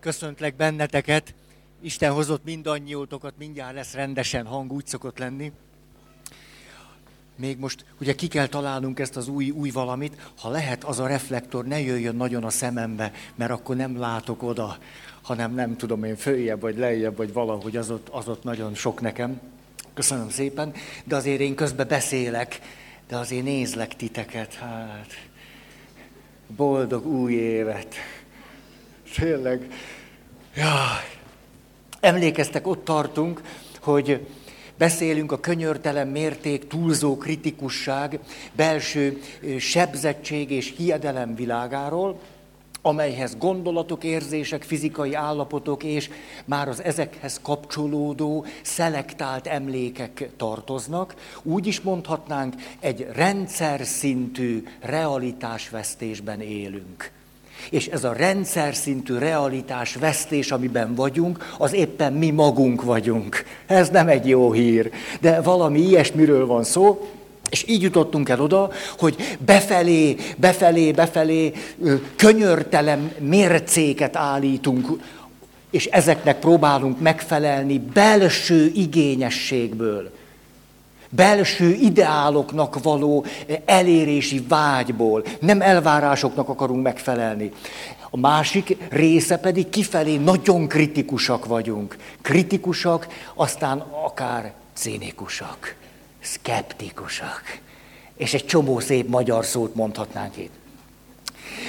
Köszöntlek benneteket. Isten hozott mindannyiótokat, mindjárt lesz rendesen hang, úgy szokott lenni. Még most ugye ki kell találnunk ezt az új, új valamit, ha lehet az a reflektor ne jöjjön nagyon a szemembe, mert akkor nem látok oda, hanem nem tudom én följebb vagy lejjebb, vagy valahogy az ott, az ott nagyon sok nekem. Köszönöm szépen, de azért én közben beszélek, de azért nézlek titeket, hát boldog új évet. Tényleg. Ja. Emlékeztek, ott tartunk, hogy beszélünk a könyörtelen mérték, túlzó kritikusság, belső sebzettség és hiedelem világáról, amelyhez gondolatok, érzések, fizikai állapotok és már az ezekhez kapcsolódó, szelektált emlékek tartoznak. Úgy is mondhatnánk, egy rendszer szintű realitásvesztésben élünk. És ez a rendszer szintű realitás vesztés, amiben vagyunk, az éppen mi magunk vagyunk. Ez nem egy jó hír, de valami ilyesmiről van szó, és így jutottunk el oda, hogy befelé, befelé, befelé könyörtelen mércéket állítunk, és ezeknek próbálunk megfelelni belső igényességből belső ideáloknak való elérési vágyból, nem elvárásoknak akarunk megfelelni. A másik része pedig kifelé nagyon kritikusak vagyunk. Kritikusak, aztán akár cínikusak, szkeptikusak. És egy csomó szép magyar szót mondhatnánk itt.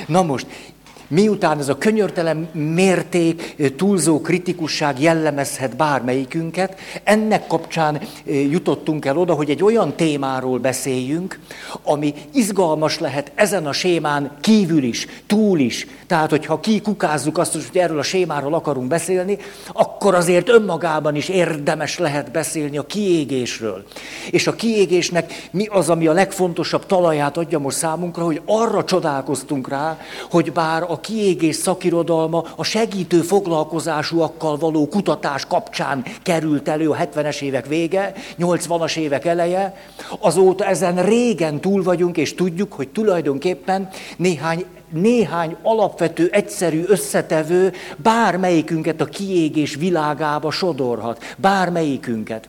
Na most, miután ez a könyörtelen mérték, túlzó kritikusság jellemezhet bármelyikünket, ennek kapcsán jutottunk el oda, hogy egy olyan témáról beszéljünk, ami izgalmas lehet ezen a sémán kívül is, túl is. Tehát, hogyha kikukázzuk azt, hogy erről a sémáról akarunk beszélni, akkor azért önmagában is érdemes lehet beszélni a kiégésről. És a kiégésnek mi az, ami a legfontosabb talaját adja most számunkra, hogy arra csodálkoztunk rá, hogy bár a kiégés szakirodalma a segítő foglalkozásúakkal való kutatás kapcsán került elő a 70-es évek vége, 80-as évek eleje, azóta ezen régen túl vagyunk, és tudjuk, hogy tulajdonképpen néhány néhány alapvető, egyszerű összetevő bármelyikünket a kiégés világába sodorhat. Bármelyikünket.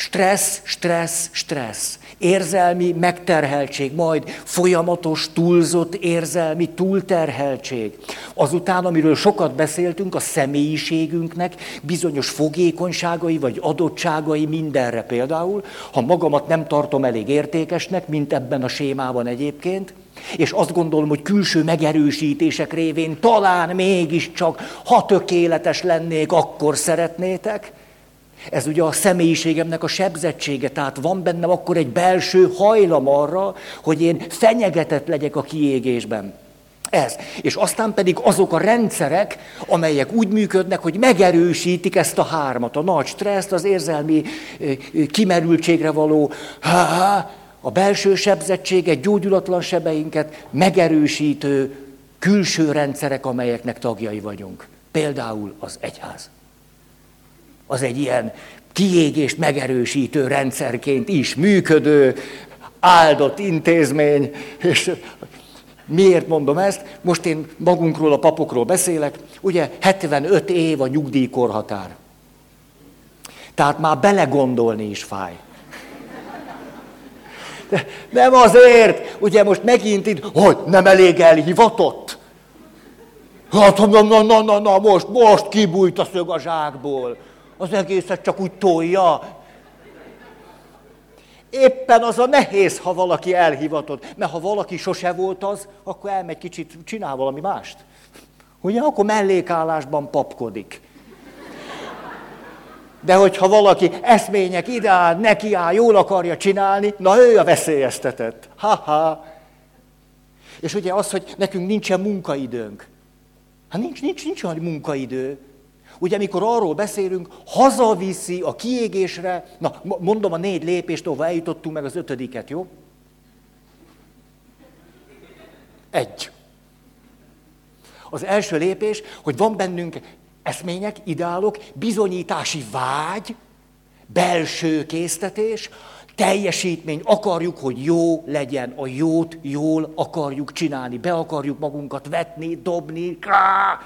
Stressz, stressz, stressz érzelmi megterheltség, majd folyamatos, túlzott érzelmi túlterheltség. Azután, amiről sokat beszéltünk, a személyiségünknek bizonyos fogékonyságai vagy adottságai mindenre például, ha magamat nem tartom elég értékesnek, mint ebben a sémában egyébként, és azt gondolom, hogy külső megerősítések révén talán mégiscsak, ha tökéletes lennék, akkor szeretnétek, ez ugye a személyiségemnek a sebzettsége, tehát van bennem akkor egy belső hajlam arra, hogy én fenyegetett legyek a kiégésben. Ez. És aztán pedig azok a rendszerek, amelyek úgy működnek, hogy megerősítik ezt a hármat, a nagy stresszt, az érzelmi kimerültségre való, a belső sebzettséget, gyógyulatlan sebeinket megerősítő külső rendszerek, amelyeknek tagjai vagyunk. Például az egyház az egy ilyen kiégést megerősítő rendszerként is működő, áldott intézmény, és miért mondom ezt? Most én magunkról, a papokról beszélek, ugye 75 év a nyugdíjkorhatár. Tehát már belegondolni is fáj. De nem azért, ugye most megint itt, hogy nem elég elhivatott. Hát, na, na, na, na, na, most, most kibújt a szög a zsákból az egészet csak úgy tolja. Éppen az a nehéz, ha valaki elhivatott. Mert ha valaki sose volt az, akkor elmegy kicsit, csinál valami mást. Ugye, akkor mellékállásban papkodik. De hogyha valaki eszmények ideál, neki áll, jól akarja csinálni, na ő a veszélyeztetett. Ha-ha. És ugye az, hogy nekünk nincsen munkaidőnk. Hát nincs, nincs, nincs olyan munkaidő. Ugye, amikor arról beszélünk, hazaviszi a kiégésre, na, mondom a négy lépést, ahova eljutottunk meg az ötödiket, jó? Egy. Az első lépés, hogy van bennünk eszmények, ideálok, bizonyítási vágy, belső késztetés, teljesítmény, akarjuk, hogy jó legyen, a jót jól akarjuk csinálni, be akarjuk magunkat vetni, dobni, ká,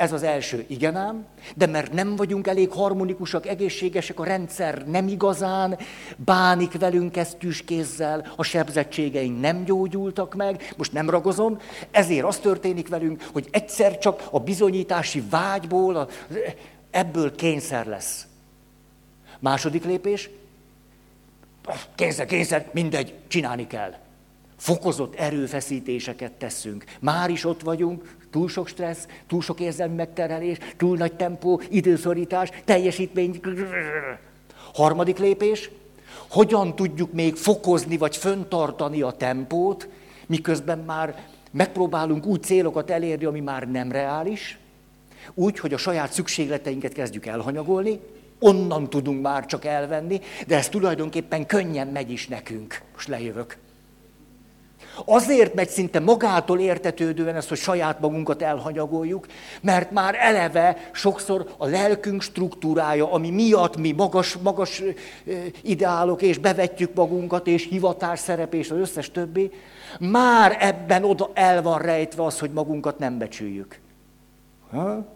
Ez az első, igen ám, de mert nem vagyunk elég harmonikusak, egészségesek, a rendszer nem igazán bánik velünk tűskézzel, a sebzettségeink nem gyógyultak meg, most nem ragozom, ezért az történik velünk, hogy egyszer csak a bizonyítási vágyból, a, ebből kényszer lesz. Második lépés, kényszer, kényszer, mindegy, csinálni kell. Fokozott erőfeszítéseket teszünk. Már is ott vagyunk, túl sok stressz, túl sok érzelmi megterhelés, túl nagy tempó, időszorítás, teljesítmény. Harmadik lépés, hogyan tudjuk még fokozni vagy föntartani a tempót, miközben már megpróbálunk úgy célokat elérni, ami már nem reális, úgy, hogy a saját szükségleteinket kezdjük elhanyagolni, onnan tudunk már csak elvenni, de ez tulajdonképpen könnyen megy is nekünk. Most lejövök. Azért megy szinte magától értetődően ezt, hogy saját magunkat elhanyagoljuk, mert már eleve sokszor a lelkünk struktúrája, ami miatt mi magas, magas ideálok, és bevetjük magunkat, és hivatás szerep, és az összes többi, már ebben oda el van rejtve az, hogy magunkat nem becsüljük. Ha?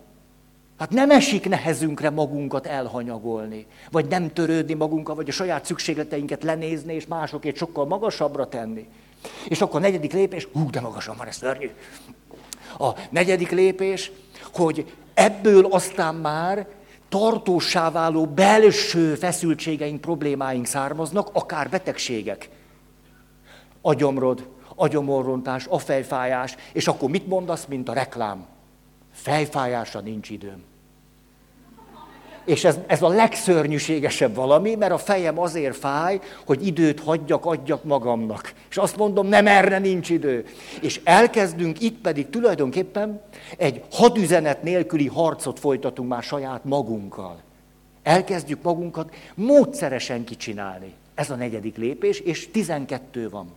Hát nem esik nehezünkre magunkat elhanyagolni, vagy nem törődni magunkkal, vagy a saját szükségleteinket lenézni, és másokét sokkal magasabbra tenni. És akkor a negyedik lépés, hú, de magasan van ez szörnyű. A negyedik lépés, hogy ebből aztán már tartósá váló belső feszültségeink, problémáink származnak, akár betegségek. Agyomrod, agyomorrontás, a fejfájás, és akkor mit mondasz, mint a reklám? Fejfájásra nincs időm. És ez, ez a legszörnyűségesebb valami, mert a fejem azért fáj, hogy időt hagyjak, adjak magamnak. És azt mondom, nem erre nincs idő. És elkezdünk itt pedig tulajdonképpen egy hadüzenet nélküli harcot folytatunk már saját magunkkal. Elkezdjük magunkat módszeresen kicsinálni. Ez a negyedik lépés, és tizenkettő van.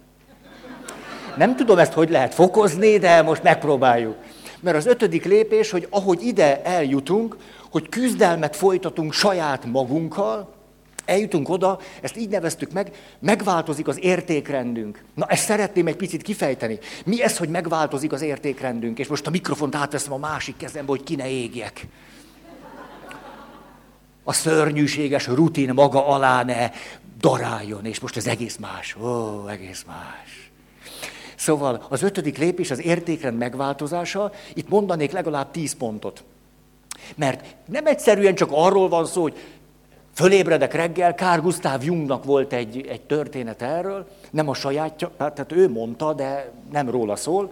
Nem tudom ezt, hogy lehet fokozni, de most megpróbáljuk. Mert az ötödik lépés, hogy ahogy ide eljutunk, hogy küzdelmet folytatunk saját magunkkal, eljutunk oda, ezt így neveztük meg, megváltozik az értékrendünk. Na, ezt szeretném egy picit kifejteni. Mi ez, hogy megváltozik az értékrendünk? És most a mikrofont átveszem a másik kezembe, hogy ki ne égjek. A szörnyűséges rutin maga alá ne daráljon, és most ez egész más. Ó, egész más. Szóval az ötödik lépés az értékrend megváltozása, itt mondanék legalább tíz pontot. Mert nem egyszerűen csak arról van szó, hogy fölébredek reggel, Kár Gustav Jungnak volt egy, egy történet erről, nem a sajátja, tehát ő mondta, de nem róla szól.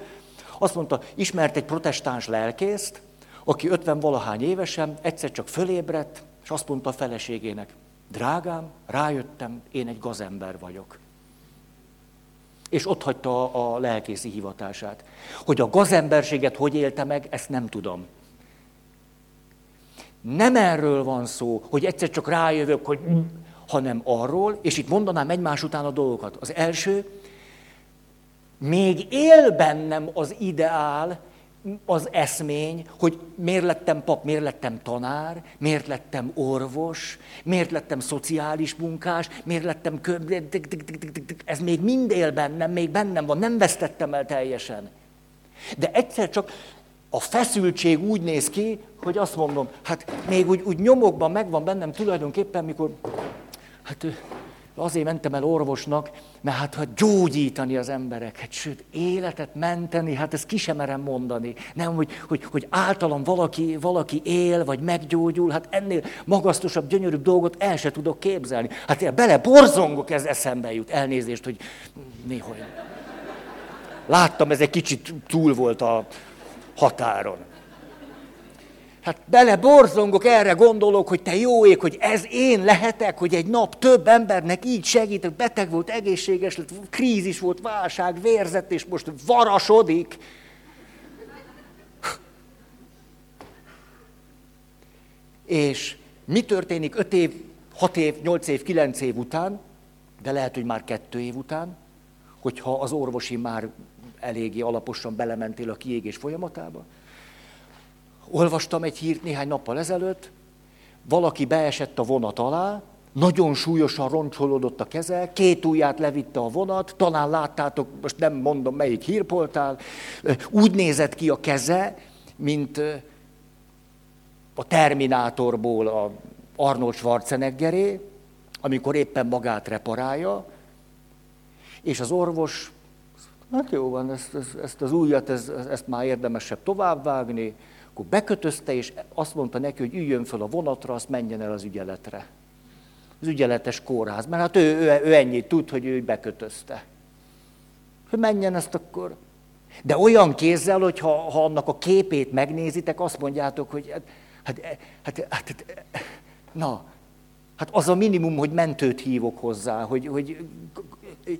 Azt mondta, ismert egy protestáns lelkészt, aki 50 valahány évesen egyszer csak fölébredt, és azt mondta a feleségének, drágám, rájöttem, én egy gazember vagyok. És ott hagyta a lelkészi hivatását. Hogy a gazemberséget hogy élte meg, ezt nem tudom. Nem erről van szó, hogy egyszer csak rájövök, hogy hanem arról, és itt mondanám egymás után a dolgokat. Az első, még él bennem az ideál, az eszmény, hogy miért lettem pap, miért lettem tanár, miért lettem orvos, miért lettem szociális munkás, miért lettem kö... Ez még mind él bennem, még bennem van, nem vesztettem el teljesen. De egyszer csak a feszültség úgy néz ki, hogy azt mondom, hát még úgy, úgy nyomokban megvan bennem tulajdonképpen, mikor, hát azért mentem el orvosnak, mert hát, hát gyógyítani az embereket, sőt, életet menteni, hát ezt ki sem merem mondani. Nem, hogy, hogy, hogy általam valaki, valaki él, vagy meggyógyul, hát ennél magasztosabb, gyönyörűbb dolgot el se tudok képzelni. Hát én bele borzongok, ez eszembe jut. Elnézést, hogy néha Láttam, ez egy kicsit túl volt a, határon. Hát bele borzongok, erre gondolok, hogy te jó ég, hogy ez én lehetek, hogy egy nap több embernek így segítek, beteg volt, egészséges lett, krízis volt, válság, vérzett, és most varasodik. És mi történik 5 év, 6 év, 8 év, 9 év után, de lehet, hogy már 2 év után, hogyha az orvosi már eléggé alaposan belementél a kiégés folyamatába. Olvastam egy hírt néhány nappal ezelőtt, valaki beesett a vonat alá, nagyon súlyosan roncsolódott a keze, két ujját levitte a vonat, talán láttátok, most nem mondom melyik hírpoltál, úgy nézett ki a keze, mint a Terminátorból a Arnold Schwarzeneggeré, amikor éppen magát reparálja, és az orvos, hát jó van, ezt, ezt, ezt az újat, ezt, ezt már érdemesebb továbbvágni, akkor bekötözte, és azt mondta neki, hogy üljön föl a vonatra, azt menjen el az ügyeletre. Az ügyeletes kórház, mert hát ő, ő, ő ennyit tud, hogy ő bekötözte. Hogy menjen ezt akkor. De olyan kézzel, hogy ha, ha annak a képét megnézitek, azt mondjátok, hogy hát, hát, hát, hát, hát na, hát az a minimum, hogy mentőt hívok hozzá, hogy, hogy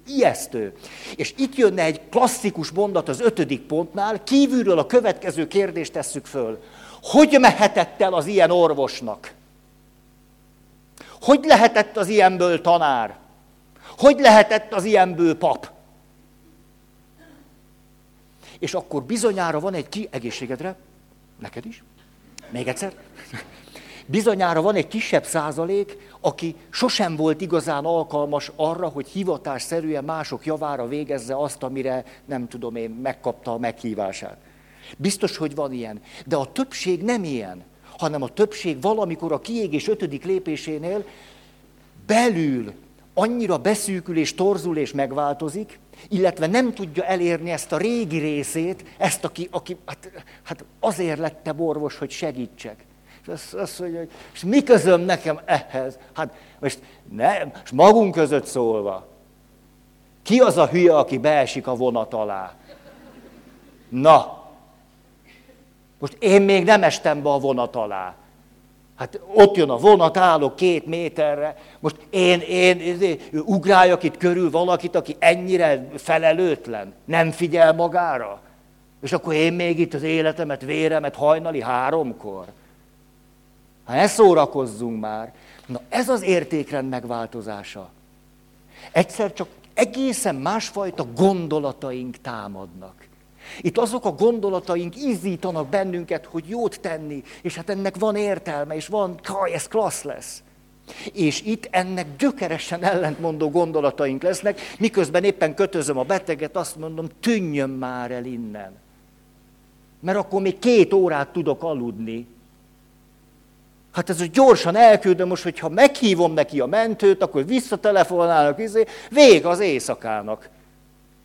ijesztő. És itt jönne egy klasszikus mondat az ötödik pontnál, kívülről a következő kérdést tesszük föl. Hogy mehetett el az ilyen orvosnak? Hogy lehetett az ilyenből tanár? Hogy lehetett az ilyenből pap? És akkor bizonyára van egy ki egészségedre, neked is, még egyszer, bizonyára van egy kisebb százalék, aki sosem volt igazán alkalmas arra, hogy hivatásszerűen mások javára végezze azt, amire nem tudom én, megkapta a meghívását. Biztos, hogy van ilyen. De a többség nem ilyen, hanem a többség valamikor a kiégés ötödik lépésénél belül annyira beszűkül és torzul és megváltozik, illetve nem tudja elérni ezt a régi részét, ezt, aki, aki hát, hát azért lettem orvos, hogy segítsek. És azt, azt mondja, hogy és mi közöm nekem ehhez? Hát most nem, és magunk között szólva. Ki az a hülye, aki beesik a vonat alá? Na, most én még nem estem be a vonat alá. Hát ott jön a vonat, állok két méterre. Most én, én, én ugráljak itt körül valakit, aki ennyire felelőtlen, nem figyel magára. És akkor én még itt az életemet, véremet hajnali háromkor. Hát ne szórakozzunk már. Na ez az értékrend megváltozása. Egyszer csak egészen másfajta gondolataink támadnak. Itt azok a gondolataink izzítanak bennünket, hogy jót tenni, és hát ennek van értelme, és van, kaj, ez klassz lesz. És itt ennek gyökeresen ellentmondó gondolataink lesznek, miközben éppen kötözöm a beteget, azt mondom, tűnjön már el innen. Mert akkor még két órát tudok aludni, Hát ez gyorsan elküldöm most, hogyha meghívom neki a mentőt, akkor visszatelefonálnak, izé, vég az éjszakának.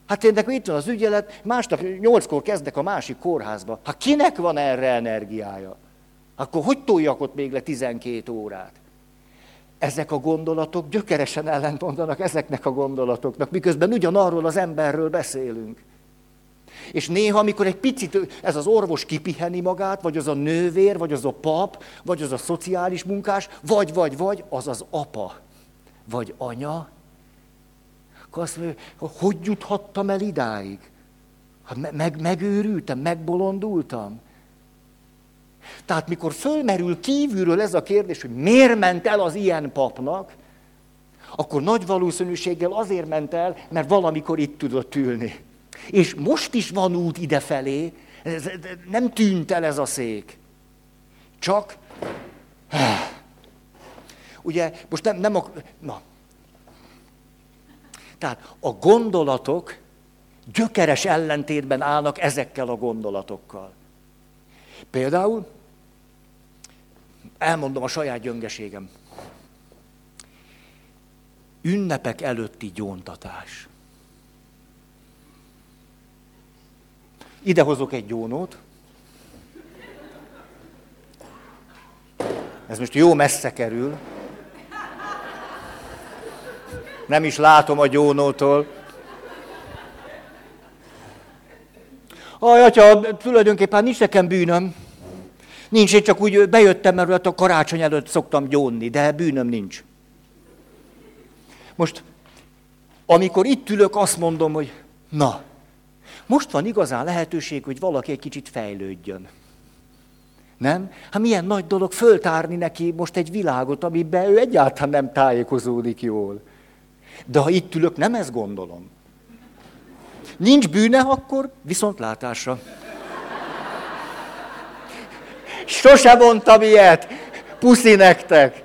Hát én nekem itt van az ügyelet, másnap nyolckor kezdek a másik kórházba. Hát kinek van erre energiája? Akkor hogy toljak ott még le 12 órát? Ezek a gondolatok gyökeresen ellentmondanak ezeknek a gondolatoknak, miközben ugyanarról az emberről beszélünk. És néha, amikor egy picit ez az orvos kipiheni magát, vagy az a nővér, vagy az a pap, vagy az a szociális munkás, vagy, vagy, vagy, az az apa, vagy anya, akkor azt mondja, hogy juthattam el idáig? Hát meg, megőrültem, megbolondultam. Tehát mikor fölmerül kívülről ez a kérdés, hogy miért ment el az ilyen papnak, akkor nagy valószínűséggel azért ment el, mert valamikor itt tudott ülni. És most is van út idefelé, nem tűnt el ez a szék. Csak, ugye, most nem, nem a, na. Tehát a gondolatok gyökeres ellentétben állnak ezekkel a gondolatokkal. Például, elmondom a saját gyöngeségem. Ünnepek előtti gyóntatás. Ide hozok egy gyónót. Ez most jó messze kerül. Nem is látom a gyónótól. Aj, atya, tulajdonképpen nincs nekem bűnöm. Nincs, én csak úgy bejöttem, mert a karácsony előtt szoktam gyónni, de bűnöm nincs. Most, amikor itt ülök, azt mondom, hogy na, most van igazán lehetőség, hogy valaki egy kicsit fejlődjön. Nem? Hát milyen nagy dolog föltárni neki most egy világot, amiben ő egyáltalán nem tájékozódik jól. De ha itt ülök, nem ezt gondolom. Nincs bűne, akkor viszontlátásra. Sose mondtam ilyet. Puszi nektek.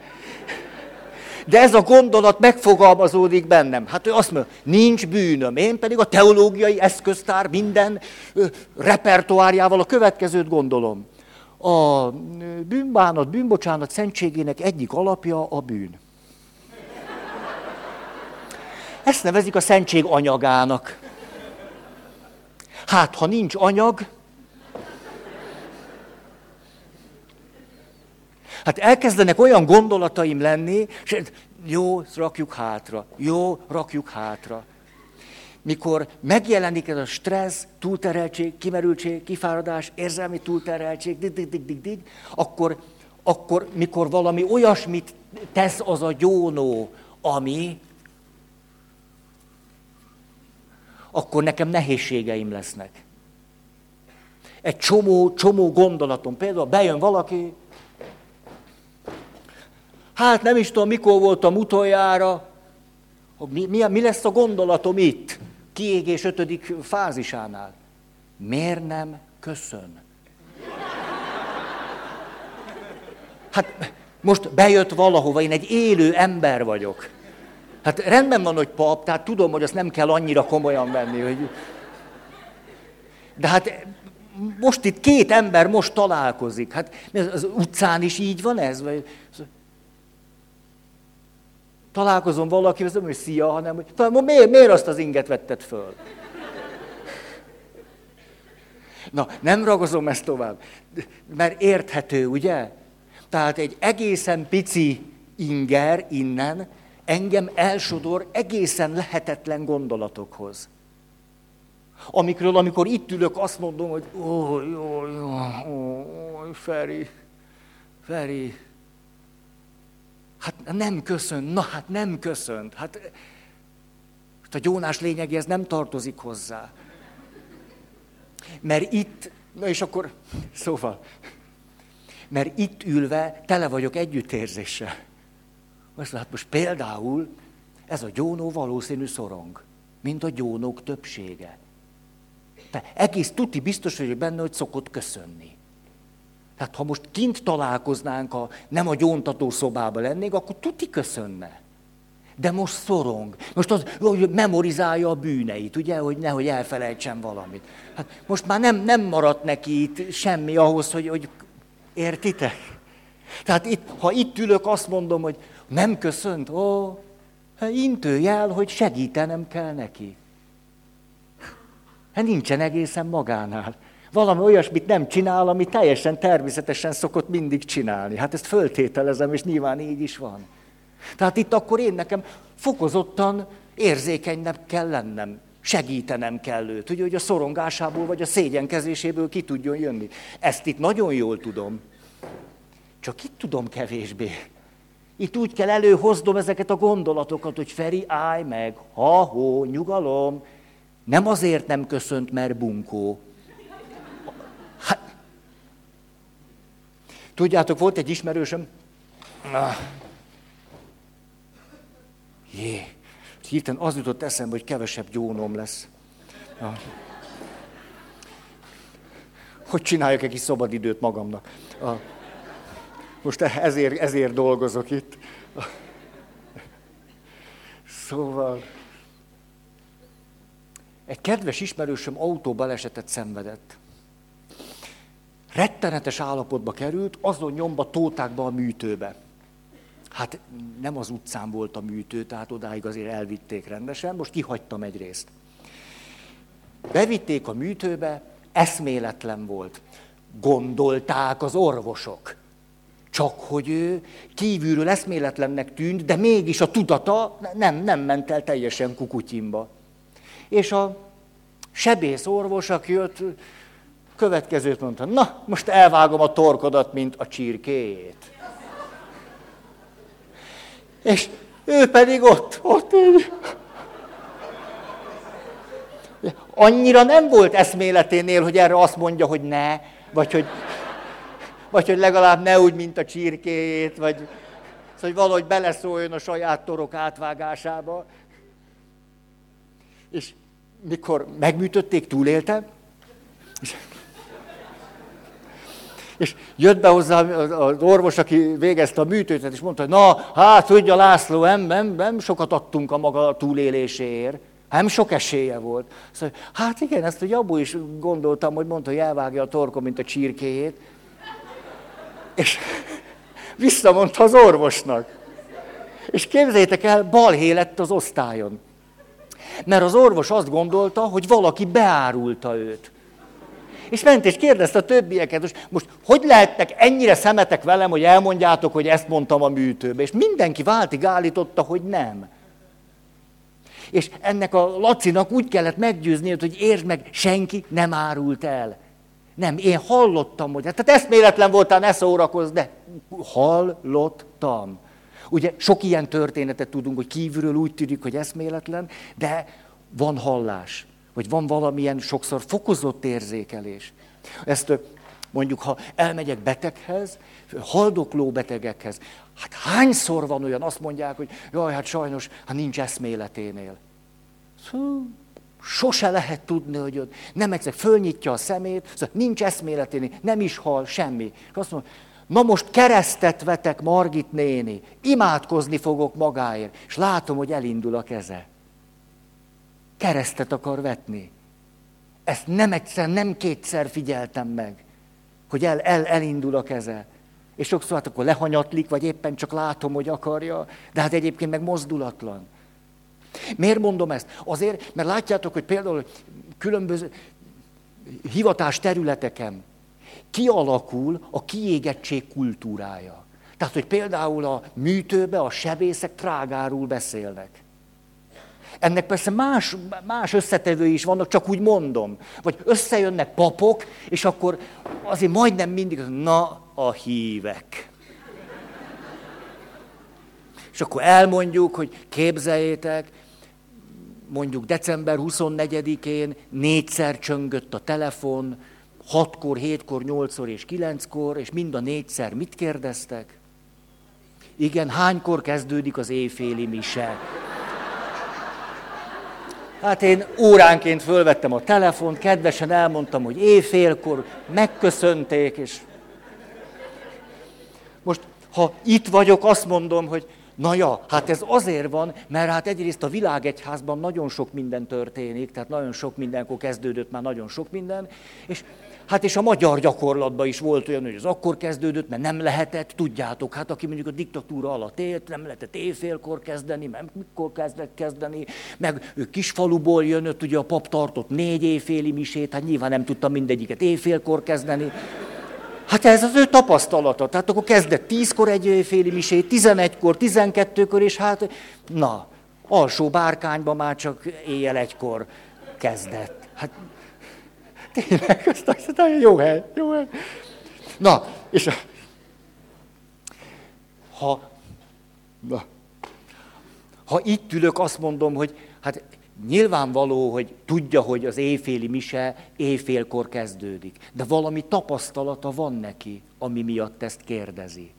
De ez a gondolat megfogalmazódik bennem. Hát ő azt mondja, nincs bűnöm. Én pedig a teológiai eszköztár minden ö, repertoárjával a következőt gondolom. a bűnbánat, bűnbocsánat szentségének egyik alapja a bűn. Ezt nevezik a szentség anyagának. Hát, ha nincs anyag, hát elkezdenek olyan gondolataim lenni, és jó, rakjuk hátra, jó, rakjuk hátra. Mikor megjelenik ez a stressz, túltereltség, kimerültség, kifáradás, érzelmi túltereltség, dig, dig, dig, dig, dig, akkor, akkor mikor valami olyasmit tesz az a gyónó, ami akkor nekem nehézségeim lesznek. Egy csomó, csomó gondolatom. Például bejön valaki, hát nem is tudom, mikor voltam utoljára, mi, mi, mi lesz a gondolatom itt, kiégés ötödik fázisánál. Miért nem köszön? Hát most bejött valahova, én egy élő ember vagyok. Hát rendben van, hogy pap, tehát tudom, hogy azt nem kell annyira komolyan venni, hogy... De hát most itt két ember most találkozik. Hát az utcán is így van ez? Vagy... Találkozom valakivel, nem, hogy szia, hanem hogy miért, miért azt az inget vetted föl? Na, nem ragozom ezt tovább, mert érthető, ugye? Tehát egy egészen pici inger innen, engem elsodor egészen lehetetlen gondolatokhoz. Amikről, amikor itt ülök, azt mondom, hogy ó, jó, jó, ó, Feri, Feri, hát nem köszönt, na hát nem köszönt, hát, hát a gyónás lényegéhez nem tartozik hozzá. Mert itt, na és akkor, szóval, mert itt ülve tele vagyok együttérzéssel. Most hát most például ez a gyónó valószínű szorong, mint a gyónók többsége. Te egész tuti biztos vagyok benne, hogy szokott köszönni. Tehát ha most kint találkoznánk, a, nem a gyóntató szobába lennénk, akkor tuti köszönne. De most szorong. Most az, hogy memorizálja a bűneit, ugye, hogy nehogy elfelejtsen valamit. Hát most már nem, nem maradt neki itt semmi ahhoz, hogy, hogy értitek? Tehát itt, ha itt ülök, azt mondom, hogy nem köszönt, ó, hát intőjel, hogy segítenem kell neki. Hát nincsen egészen magánál. Valami olyasmit nem csinál, ami teljesen természetesen szokott mindig csinálni. Hát ezt föltételezem, és nyilván így is van. Tehát itt akkor én nekem fokozottan érzékenynek kell lennem. Segítenem kell őt, ugye, hogy a szorongásából vagy a szégyenkezéséből ki tudjon jönni. Ezt itt nagyon jól tudom. Csak itt tudom kevésbé. Itt úgy kell előhoznom ezeket a gondolatokat, hogy Feri, állj meg, ha-hó, nyugalom. Nem azért nem köszönt, mert bunkó. Hát, tudjátok, volt egy ismerősöm, jé, hirtelen az jutott eszembe, hogy kevesebb gyónom lesz. Ah. Hogy csináljak egy kis szabadidőt magamnak. Ah. Most ezért, ezért dolgozok itt. Szóval, egy kedves ismerősöm autóbalesetet szenvedett. Rettenetes állapotba került, azon nyomba tótákba a műtőbe. Hát nem az utcán volt a műtő, tehát odáig azért elvitték rendesen, most kihagytam egy részt. Bevitték a műtőbe, eszméletlen volt. Gondolták az orvosok. Csak hogy ő kívülről eszméletlennek tűnt, de mégis a tudata nem, nem ment el teljesen kukutyimba. És a sebész orvos, aki jött, következőt mondta, na, most elvágom a torkodat, mint a csirkéjét. És ő pedig ott, ott így. Annyira nem volt eszméleténél, hogy erre azt mondja, hogy ne, vagy hogy vagy hogy legalább ne úgy, mint a csirkéjét, vagy szóval, hogy valahogy beleszóljon a saját torok átvágásába. És mikor megműtötték, túlélte, és, jött be hozzá az orvos, aki végezte a műtőt, és mondta, hogy na, hát tudja László, nem, nem, nem sokat adtunk a maga túléléséért. Nem sok esélye volt. Szóval, hát igen, ezt a Jabó is gondoltam, hogy mondta, hogy elvágja a torkom, mint a csirkéjét. És visszamondta az orvosnak. És képzeljétek el, balhé lett az osztályon. Mert az orvos azt gondolta, hogy valaki beárulta őt. És ment és kérdezte a többieket, most, most hogy lehettek ennyire szemetek velem, hogy elmondjátok, hogy ezt mondtam a műtőbe. És mindenki váltig állította, hogy nem. És ennek a Lacinak úgy kellett meggyőzni, hogy értsd meg, senki nem árult el. Nem, én hallottam, hogy tehát eszméletlen voltál, ne szórakozz, de hallottam. Ugye sok ilyen történetet tudunk, hogy kívülről úgy tűnik, hogy eszméletlen, de van hallás, vagy van valamilyen sokszor fokozott érzékelés. Ezt mondjuk, ha elmegyek beteghez, haldokló betegekhez, hát hányszor van olyan, azt mondják, hogy jaj, hát sajnos, hát nincs eszméleténél. Hú, sose lehet tudni, hogy ott nem egyszer fölnyitja a szemét, szóval nincs eszméleténél, nem is hal, semmi. És azt mondja, na most keresztet vetek, Margit néni, imádkozni fogok magáért, és látom, hogy elindul a keze. Keresztet akar vetni. Ezt nem egyszer, nem kétszer figyeltem meg, hogy el, el, elindul a keze. És sokszor hát akkor lehanyatlik, vagy éppen csak látom, hogy akarja, de hát egyébként meg mozdulatlan. Miért mondom ezt? Azért, mert látjátok, hogy például különböző hivatás területeken kialakul a kiégettség kultúrája. Tehát, hogy például a műtőbe a sebészek trágárul beszélnek. Ennek persze más, más összetevői is vannak, csak úgy mondom. Vagy összejönnek papok, és akkor azért majdnem mindig, na a hívek. És akkor elmondjuk, hogy képzeljétek, mondjuk december 24-én négyszer csöngött a telefon, hatkor, hétkor, nyolcszor és kilenckor, és mind a négyszer mit kérdeztek? Igen, hánykor kezdődik az éjféli mise? Hát én óránként fölvettem a telefont, kedvesen elmondtam, hogy éjfélkor megköszönték, és most, ha itt vagyok, azt mondom, hogy Na ja, hát ez azért van, mert hát egyrészt a világegyházban nagyon sok minden történik, tehát nagyon sok mindenkor kezdődött már nagyon sok minden, és Hát és a magyar gyakorlatban is volt olyan, hogy az akkor kezdődött, mert nem lehetett, tudjátok, hát aki mondjuk a diktatúra alatt élt, nem lehetett éjfélkor kezdeni, mert mikor kezdett kezdeni, meg ő kisfaluból jönött, ugye a pap tartott négy éjféli misét, hát nyilván nem tudtam mindegyiket éjfélkor kezdeni. Hát ez az ő tapasztalata. Tehát akkor kezdett tízkor egy éjféli misét, tizenegykor, tizenkettőkor, és hát na, alsó bárkányban már csak éjjel egykor kezdett. Hát tényleg, azt azt jó hely, jó hely. Na, és ha, na, ha itt ülök, azt mondom, hogy hát nyilvánvaló, hogy tudja, hogy az éjféli mise éjfélkor kezdődik. De valami tapasztalata van neki, ami miatt ezt kérdezi.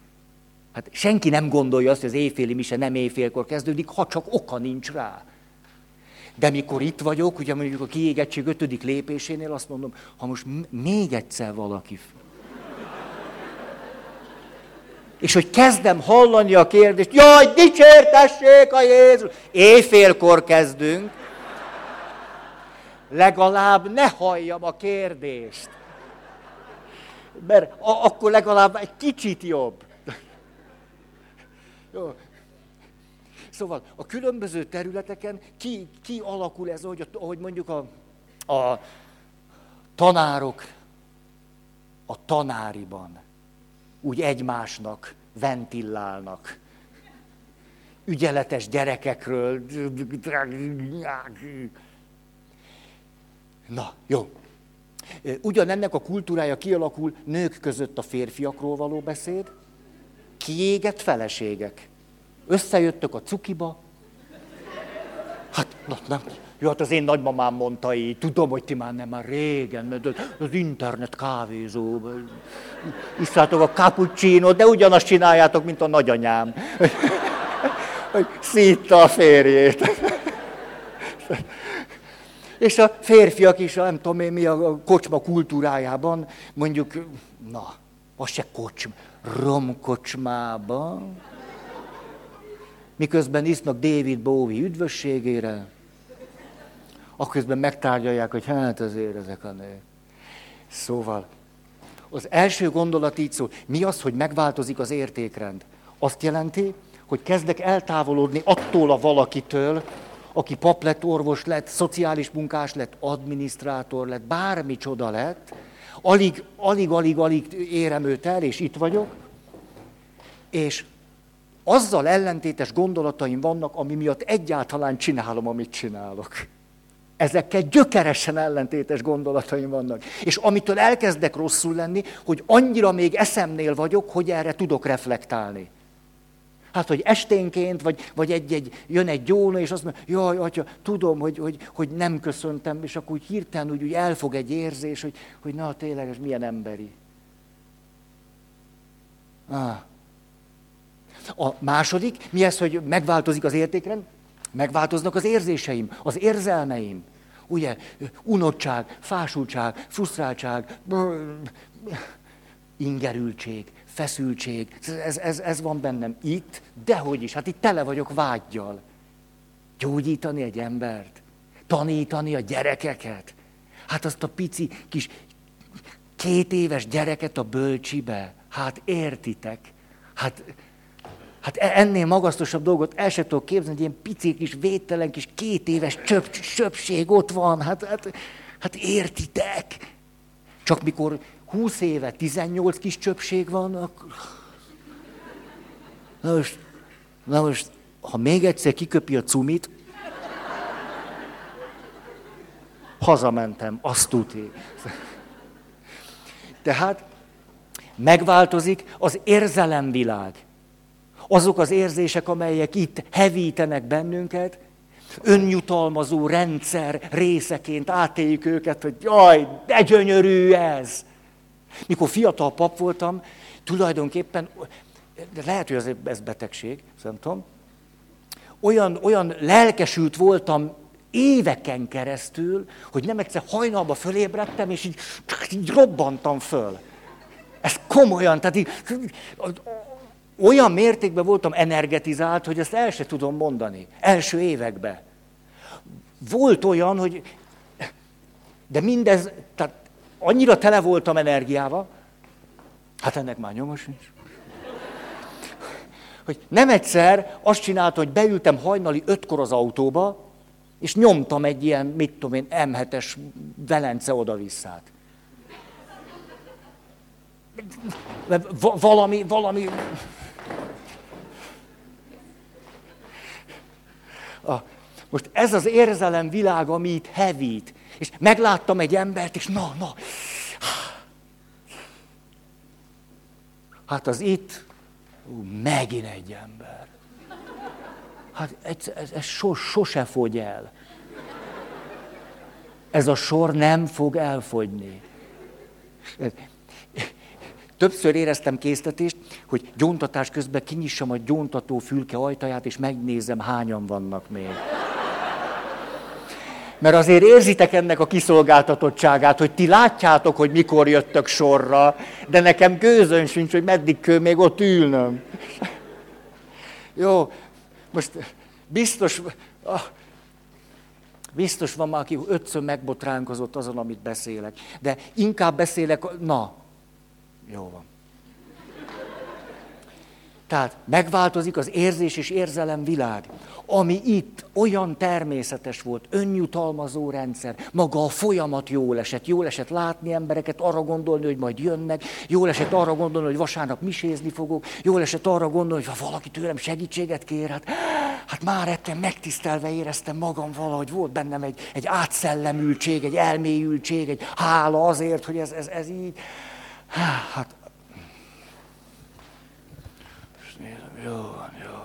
Hát senki nem gondolja azt, hogy az éjféli mise nem éjfélkor kezdődik, ha csak oka nincs rá. De mikor itt vagyok, ugye mondjuk a kiégettség ötödik lépésénél azt mondom, ha most még egyszer valaki... És hogy kezdem hallani a kérdést, jaj, dicsértessék a Jézus! Éjfélkor kezdünk. Legalább ne halljam a kérdést. Mert akkor legalább egy kicsit jobb. Jó, Szóval a különböző területeken ki, ki alakul ez, hogy, ahogy mondjuk a, a tanárok a tanáriban úgy egymásnak ventilálnak. Ügyeletes gyerekekről. Na, jó. Ugyanennek a kultúrája kialakul nők között a férfiakról való beszéd, kiégett feleségek. Összejöttök a cukiba. Hát, na, nem. Jó, hát az én nagymamám mondta így, tudom, hogy ti már nem, már régen, mert az internet kávézó, iszátok a cappuccino, de ugyanazt csináljátok, mint a nagyanyám. Hogy szítta a férjét. És a férfiak is, nem tudom én mi a kocsma kultúrájában, mondjuk, na, az se kocsma, romkocsmában, miközben isznak David Bowie üdvösségére, akközben megtárgyalják, hogy hát azért ezek a nők. Szóval, Az első gondolat így szól, mi az, hogy megváltozik az értékrend? Azt jelenti, hogy kezdek eltávolodni attól a valakitől, aki pap lett, orvos lett, szociális munkás lett, adminisztrátor lett, bármi csoda lett, alig, alig, alig, alig érem őt el, és itt vagyok, és azzal ellentétes gondolataim vannak, ami miatt egyáltalán csinálom, amit csinálok. Ezekkel gyökeresen ellentétes gondolataim vannak. És amitől elkezdek rosszul lenni, hogy annyira még eszemnél vagyok, hogy erre tudok reflektálni. Hát, hogy esténként, vagy, vagy egy-egy, jön egy gyóna, és azt mondja, jaj, atya, tudom, hogy, hogy, hogy nem köszöntem, és akkor úgy hirtelen úgy, úgy elfog egy érzés, hogy, hogy na, tényleg, ez milyen emberi. Ah. A második, mi ez, hogy megváltozik az értékrend? Megváltoznak az érzéseim, az érzelmeim. Ugye, unottság, fásultság, frusztráltság, ingerültség, feszültség, ez, ez, ez van bennem itt, dehogy is, hát itt tele vagyok vágyjal. Gyógyítani egy embert, tanítani a gyerekeket. Hát azt a pici kis két éves gyereket a bölcsibe, hát értitek, hát, hát e- ennél magasztosabb dolgot el sem tudok képzelni, hogy ilyen pici kis védtelen kis két éves csöp, csöpség ott van, hát, hát, hát értitek. Csak mikor 20 éve 18 kis csöpség van, akkor... Na most, na most, ha még egyszer kiköpi a cumit, hazamentem, azt tudni. Tehát megváltozik az érzelemvilág. Azok az érzések, amelyek itt hevítenek bennünket, önjutalmazó rendszer részeként átéljük őket, hogy jaj, de gyönyörű ez. Mikor fiatal pap voltam, tulajdonképpen, de lehet, hogy ez, betegség, nem tudom, olyan, olyan lelkesült voltam éveken keresztül, hogy nem egyszer hajnalba fölébredtem, és így, így robbantam föl. Ez komolyan, tehát így, olyan mértékben voltam energetizált, hogy ezt el se tudom mondani. Első években. Volt olyan, hogy... De mindez, tehát annyira tele voltam energiával, hát ennek már nyomos nincs. Hogy nem egyszer azt csináltam, hogy beültem hajnali ötkor az autóba, és nyomtam egy ilyen, mit tudom én, M7-es Velence oda-visszát. Valami, valami... A, most ez az érzelem világ, ami itt hevít. És megláttam egy embert, és na, na. Hát az itt, ú, megint egy ember. Hát ez, ez, ez so, sose fogy el. Ez a sor nem fog elfogyni. Többször éreztem késztetést, hogy gyóntatás közben kinyissam a gyóntató fülke ajtaját, és megnézem, hányan vannak még. Mert azért érzitek ennek a kiszolgáltatottságát, hogy ti látjátok, hogy mikor jöttök sorra, de nekem gőzön sincs, hogy meddig kell még ott ülnöm. Jó, most biztos, biztos van már, aki ötször megbotránkozott azon, amit beszélek. De inkább beszélek, na, jó van. Tehát megváltozik az érzés és érzelem világ ami itt olyan természetes volt, önjutalmazó rendszer, maga a folyamat jól esett, jól esett látni embereket, arra gondolni, hogy majd jönnek, jól esett arra gondolni, hogy vasárnap misézni fogok, jól esett arra gondolni, hogy ha valaki tőlem segítséget kér, hát, hát már ettem, megtisztelve éreztem magam valahogy, volt bennem egy, egy átszellemültség, egy elmélyültség, egy hála azért, hogy ez, ez, ez így. Hát, jó van, jó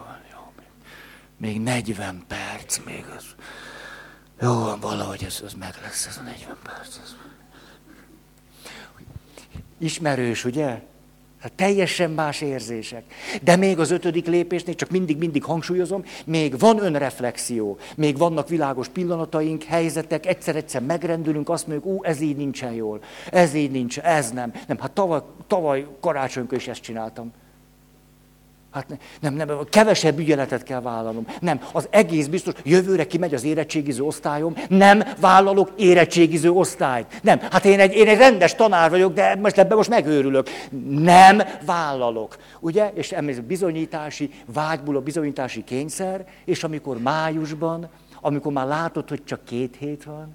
még 40 perc, még az... Jó, valahogy ez, ez meg lesz, ez a 40 perc. Ez. Ismerős, ugye? Hát teljesen más érzések. De még az ötödik lépésnél, csak mindig-mindig hangsúlyozom, még van önreflexió, még vannak világos pillanataink, helyzetek, egyszer-egyszer megrendülünk, azt mondjuk, ú, ez így nincsen jól, ez így nincs, ez nem. Nem, hát tavaly, tavaly karácsonykor is ezt csináltam. Hát nem, nem, kevesebb ügyeletet kell vállalnom. Nem, az egész biztos, jövőre kimegy az érettségiző osztályom, nem vállalok érettségiző osztályt. Nem, hát én egy, én egy rendes tanár vagyok, de most ebben most megőrülök. Nem vállalok. Ugye? És ez bizonyítási, vágyból a bizonyítási kényszer, és amikor májusban, amikor már látod, hogy csak két hét van,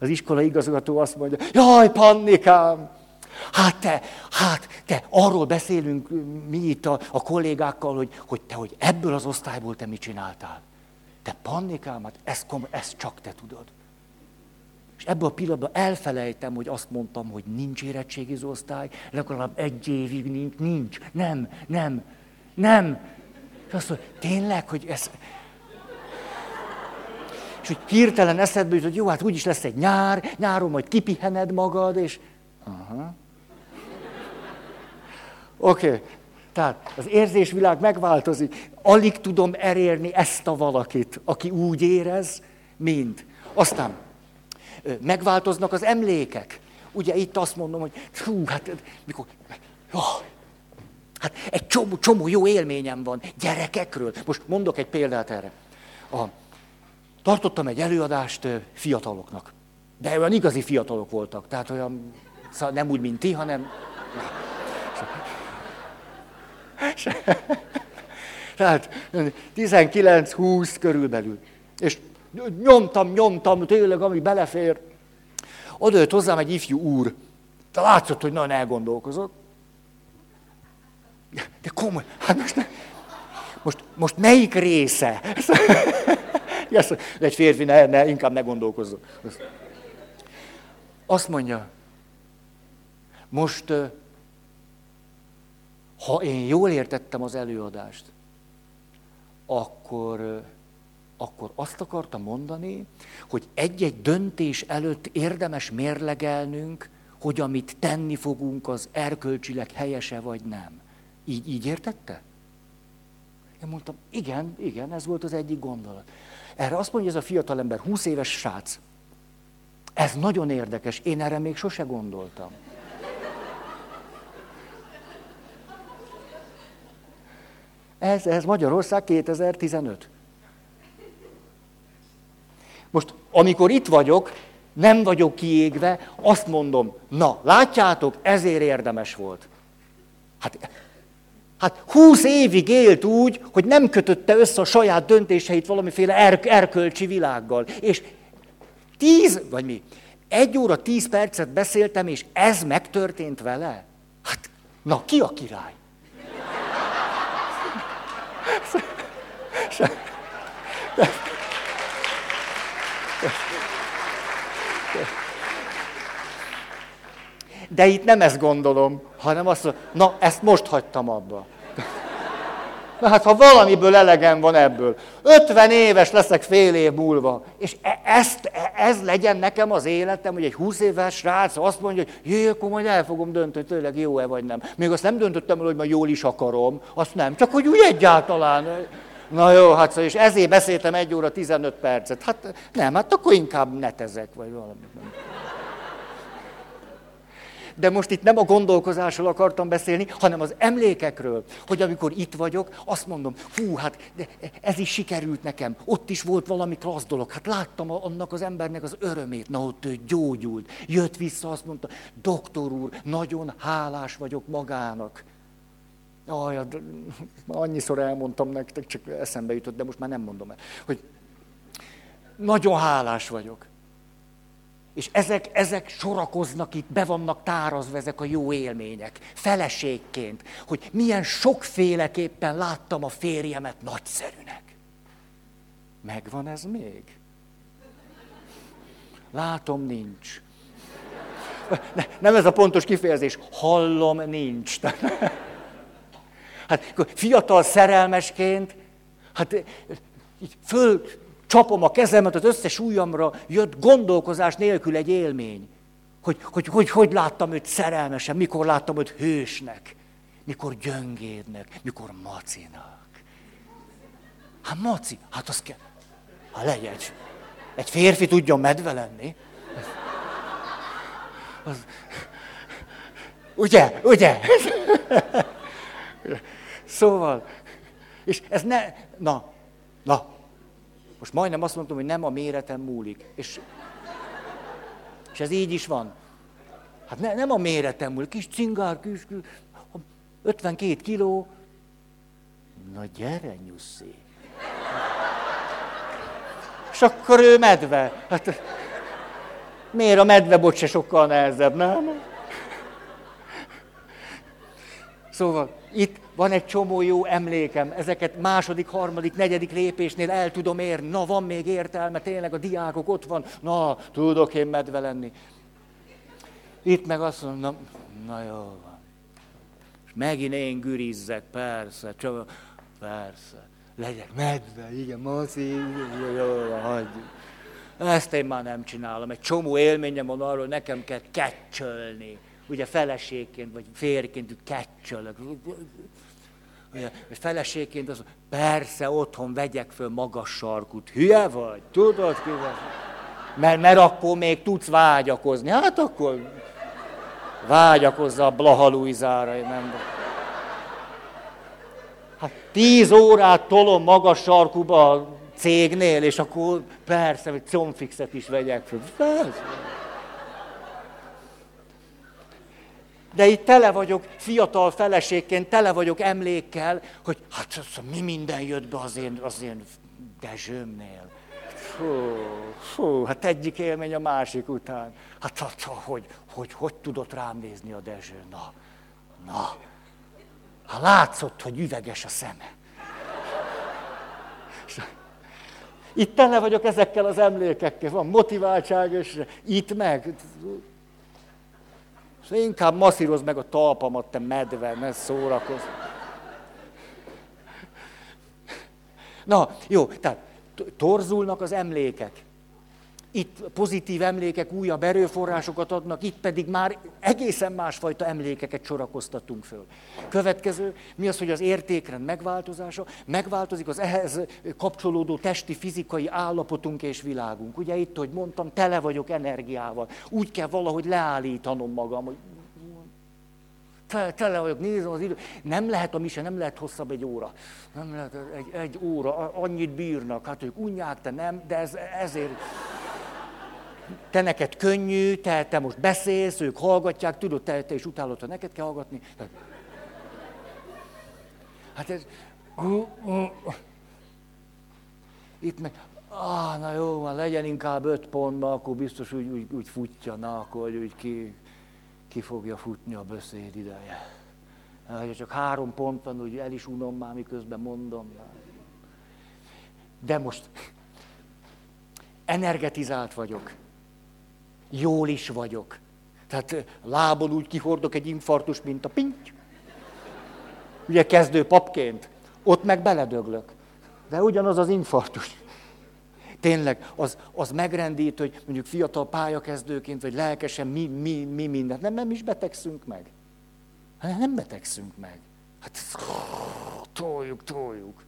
az iskola igazgató azt mondja, jaj, Pannikám, Hát te, hát te, arról beszélünk mi itt a, a kollégákkal, hogy, hogy te, hogy ebből az osztályból te mit csináltál. Te pannikám, hát ezt, ezt csak te tudod. És ebből a pillanatban elfelejtem, hogy azt mondtam, hogy nincs érettségiző osztály, legalább egy évig nincs, nincs, nem, nem, nem. És azt mondja, tényleg, hogy ez... És hogy hirtelen eszedbe jut, hogy jó, hát úgyis lesz egy nyár, nyáron majd kipihened magad, és... Aha. Oké, okay. tehát az érzésvilág megváltozik. Alig tudom elérni ezt a valakit, aki úgy érez, mint. Aztán megváltoznak az emlékek. Ugye itt azt mondom, hogy hú, hát mikor, oh, hát egy csomó, csomó jó élményem van gyerekekről. Most mondok egy példát erre. A, tartottam egy előadást fiataloknak. De olyan igazi fiatalok voltak, tehát olyan, szóval nem úgy, mint ti, hanem... Tehát 19-20 körülbelül. És nyomtam, nyomtam, tényleg, ami belefér. Oda jött hozzám egy ifjú úr. De látszott, hogy nagyon elgondolkozott. De komoly, hát most, most, most melyik része? De egy férfi, ne, ne, inkább ne gondolkozzon. Azt mondja, most ha én jól értettem az előadást, akkor, akkor azt akarta mondani, hogy egy-egy döntés előtt érdemes mérlegelnünk, hogy amit tenni fogunk, az erkölcsileg helyese vagy nem. Így, így értette? Én mondtam, igen, igen, ez volt az egyik gondolat. Erre azt mondja ez a fiatalember, 20 éves srác. Ez nagyon érdekes, én erre még sose gondoltam. Ez, ez Magyarország 2015. Most, amikor itt vagyok, nem vagyok kiégve, azt mondom, na, látjátok, ezért érdemes volt. Hát, hát húsz évig élt úgy, hogy nem kötötte össze a saját döntéseit valamiféle er, erkölcsi világgal. És tíz, vagy mi, egy óra tíz percet beszéltem, és ez megtörtént vele? Hát, na, ki a király? De itt nem ezt gondolom, hanem azt na, ezt most hagytam abba. Na hát, ha valamiből elegem van ebből, 50 éves leszek fél év múlva, és e- ezt, e- ez legyen nekem az életem, hogy egy 20 éves srác azt mondja, hogy jé, akkor majd el fogom dönteni, tényleg jó-e vagy nem. Még azt nem döntöttem el, hogy majd jól is akarom, azt nem, csak hogy úgy egyáltalán. Na jó, hát szóval, és ezért beszéltem egy óra 15 percet. Hát nem, hát akkor inkább netezek, vagy valami. De most itt nem a gondolkozásról akartam beszélni, hanem az emlékekről, hogy amikor itt vagyok, azt mondom, hú, hát de ez is sikerült nekem, ott is volt valami klassz dolog, hát láttam annak az embernek az örömét, na ott ő gyógyult, jött vissza, azt mondta, doktor úr, nagyon hálás vagyok magának. Aj, annyiszor elmondtam nektek, csak eszembe jutott, de most már nem mondom el, hogy nagyon hálás vagyok. És ezek, ezek sorakoznak itt, be vannak tárazva ezek a jó élmények, feleségként, hogy milyen sokféleképpen láttam a férjemet nagyszerűnek. Megvan ez még? Látom, nincs. Nem ez a pontos kifejezés, hallom, nincs. Hát fiatal szerelmesként, hát így föl csapom a kezemet, az összes ujjamra jött gondolkozás nélkül egy élmény. Hogy hogy, hogy hogy láttam őt szerelmesen, mikor láttam őt hősnek, mikor gyöngédnek, mikor macinak. Hát maci, hát az kell. Hát legyen. Egy férfi tudjon medve lenni. Az, ugye, ugye? Szóval, És ez ne, na, na, most majdnem azt mondtam, hogy nem a méretem múlik. És, és ez így is van. Hát ne, nem a méretem múlik, kis cingár, kis, kis 52 kiló. Na gyere, nyuszi. És akkor ő medve. Hát, miért a medve se sokkal nehezebb, nem? Szóval itt van egy csomó jó emlékem, ezeket második, harmadik, negyedik lépésnél el tudom érni. Na, van még értelme, tényleg a diákok ott van, na, tudok én medve lenni. Itt meg azt mondom, na, na jó van. És megint én gürizzek, persze, csak, persze. Legyek medve, igen, masszív, jó, jó, hagyjuk. Ezt én már nem csinálom. Egy csomó élményem van arról, nekem kell kecsölni ugye feleségként, vagy férként kecsölök. Feleségként az, persze otthon vegyek föl magas sarkút. Hülye vagy? Tudod ki mert, mert akkor még tudsz vágyakozni. Hát akkor vágyakozza a Blaha Luizára, nem. Hát tíz órát tolom magas sarkuba a cégnél, és akkor persze, hogy comfixet is vegyek föl. Persze. De itt tele vagyok, fiatal feleségként, tele vagyok emlékkel, hogy hát mi minden jött be az én, az én Dezsőmnél. Fú, fú, hát egyik élmény a másik után. Hát, hát hogy, hogy, hogy tudott rám nézni a Dezső? Na, na. Hát látszott, hogy üveges a szeme. Itt tele vagyok ezekkel az emlékekkel, van motiváltság, és itt meg Szóval inkább masszírozd meg a talpamat, te medve, ne szórakozz. Na, jó, tehát torzulnak az emlékek. Itt pozitív emlékek újabb erőforrásokat adnak, itt pedig már egészen másfajta emlékeket sorakoztatunk föl. Következő, mi az, hogy az értékrend megváltozása, megváltozik az ehhez kapcsolódó testi, fizikai állapotunk és világunk. Ugye itt, hogy mondtam, tele vagyok energiával. Úgy kell valahogy leállítanom magam, hogy tele, vagyok, nézem az idő. Nem lehet a mise, nem lehet hosszabb egy óra. Nem lehet egy, egy óra, annyit bírnak. Hát ők unják, te nem, de ez, ezért te neked könnyű, te, te most beszélsz, ők hallgatják, tudod, te, te is utálod, ha neked kell hallgatni. Hát ez... Itt meg, ah, na jó, van, legyen inkább öt pontban, akkor biztos úgy, úgy, úgy futja, na, akkor úgy ki, ki fogja futni a beszéd ideje. Ha csak három pont van, úgy el is unom már, miközben mondom. De most energetizált vagyok jól is vagyok. Tehát lábon úgy kihordok egy infartus, mint a pinty. Ugye kezdő papként. Ott meg beledöglök. De ugyanaz az infartus. Tényleg, az, az megrendít, hogy mondjuk fiatal pályakezdőként, vagy lelkesen mi, mi, mi mindent. Nem, nem is betegszünk meg. Nem betegszünk meg. Hát toljuk, toljuk.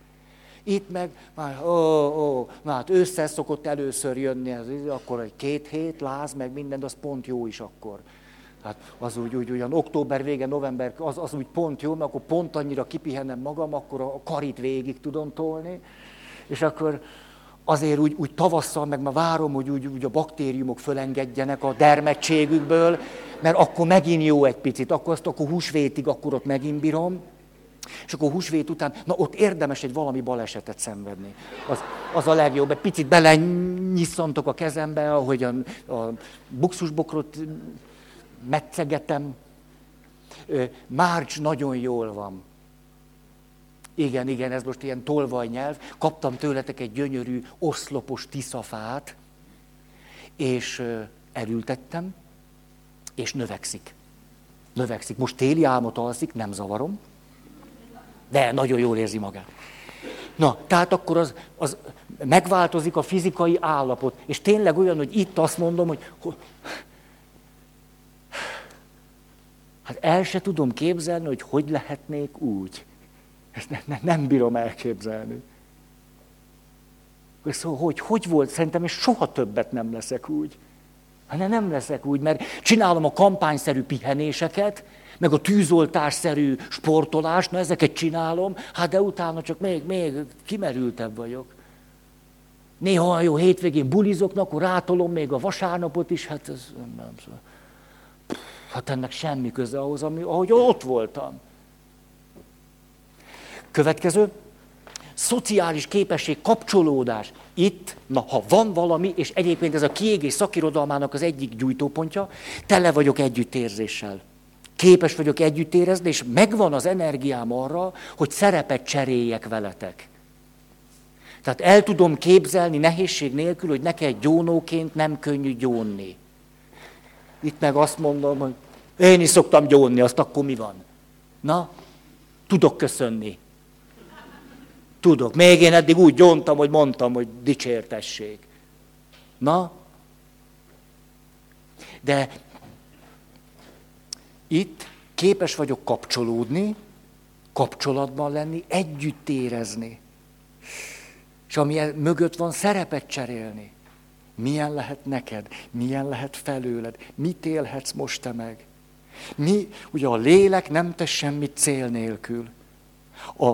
Itt meg már, ó, ó, na hát ősszel szokott először jönni, ez, akkor egy két hét, láz, meg minden, az pont jó is akkor. Hát az úgy, úgy olyan október vége, november, az, az úgy pont jó, mert akkor pont annyira kipihenem magam, akkor a karit végig tudom tolni, és akkor azért úgy, úgy tavasszal meg már várom, hogy úgy, úgy a baktériumok fölengedjenek a dermedtségükből, mert akkor megint jó egy picit, akkor azt akkor húsvétig, akkor ott megint bírom. És akkor húsvét után, na ott érdemes egy valami balesetet szenvedni. Az, az a legjobb. Egy picit belenyisszantok a kezembe, ahogy a, a buxusbokrot metszegetem. Márcs nagyon jól van. Igen, igen, ez most ilyen tolvaj nyelv. Kaptam tőletek egy gyönyörű oszlopos tiszafát, és elültettem, és növekszik. Növekszik. Most téli álmot alszik, nem zavarom. De nagyon jól érzi magát. Na, tehát akkor az, az megváltozik a fizikai állapot, és tényleg olyan, hogy itt azt mondom, hogy hát el se tudom képzelni, hogy hogy lehetnék úgy. Ezt ne, ne, nem bírom elképzelni. Szóval, hogy, hogy volt? Szerintem, és soha többet nem leszek úgy. Hát nem leszek úgy, mert csinálom a kampányszerű pihenéseket, meg a tűzoltásszerű sportolás, na ezeket csinálom, hát de utána csak még, még kimerültebb vagyok. Néha jó hétvégén bulizok, akkor rátolom még a vasárnapot is, hát ez nem, szóval. Hát ennek semmi köze ahhoz, ami, ahogy ott voltam. Következő, szociális képesség, kapcsolódás. Itt, na ha van valami, és egyébként ez a kiégés szakirodalmának az egyik gyújtópontja, tele vagyok együttérzéssel. Képes vagyok együtt érezni, és megvan az energiám arra, hogy szerepet cseréljek veletek. Tehát el tudom képzelni nehézség nélkül, hogy neked gyónóként nem könnyű gyónni. Itt meg azt mondom, hogy én is szoktam gyónni, azt akkor mi van? Na, tudok köszönni. Tudok. Még én eddig úgy gyóntam, hogy mondtam, hogy dicsértessék. Na? De itt képes vagyok kapcsolódni, kapcsolatban lenni, együtt érezni. És ami e- mögött van, szerepet cserélni. Milyen lehet neked? Milyen lehet felőled? Mit élhetsz most te meg? Mi, ugye a lélek nem tesz semmit cél nélkül. A,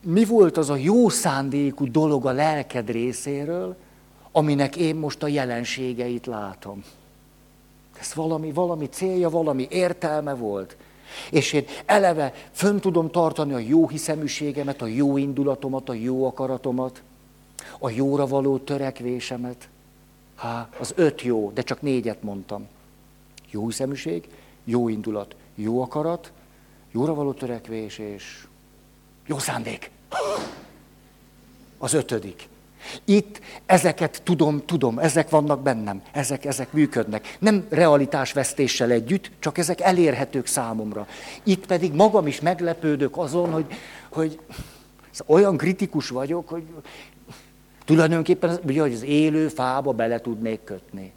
mi volt az a jó szándékú dolog a lelked részéről, aminek én most a jelenségeit látom? Ez valami, valami célja, valami értelme volt. És én eleve fönn tudom tartani a jó hiszeműségemet, a jó indulatomat, a jó akaratomat, a jóra való törekvésemet. Há, az öt jó, de csak négyet mondtam. Jó hiszeműség, jó indulat, jó akarat, jóra való törekvés és jó szándék. Az ötödik. Itt ezeket tudom, tudom, ezek vannak bennem, ezek, ezek működnek. Nem realitásvesztéssel együtt, csak ezek elérhetők számomra. Itt pedig magam is meglepődök azon, hogy, hogy olyan kritikus vagyok, hogy tulajdonképpen ugye, hogy az élő fába bele tudnék kötni.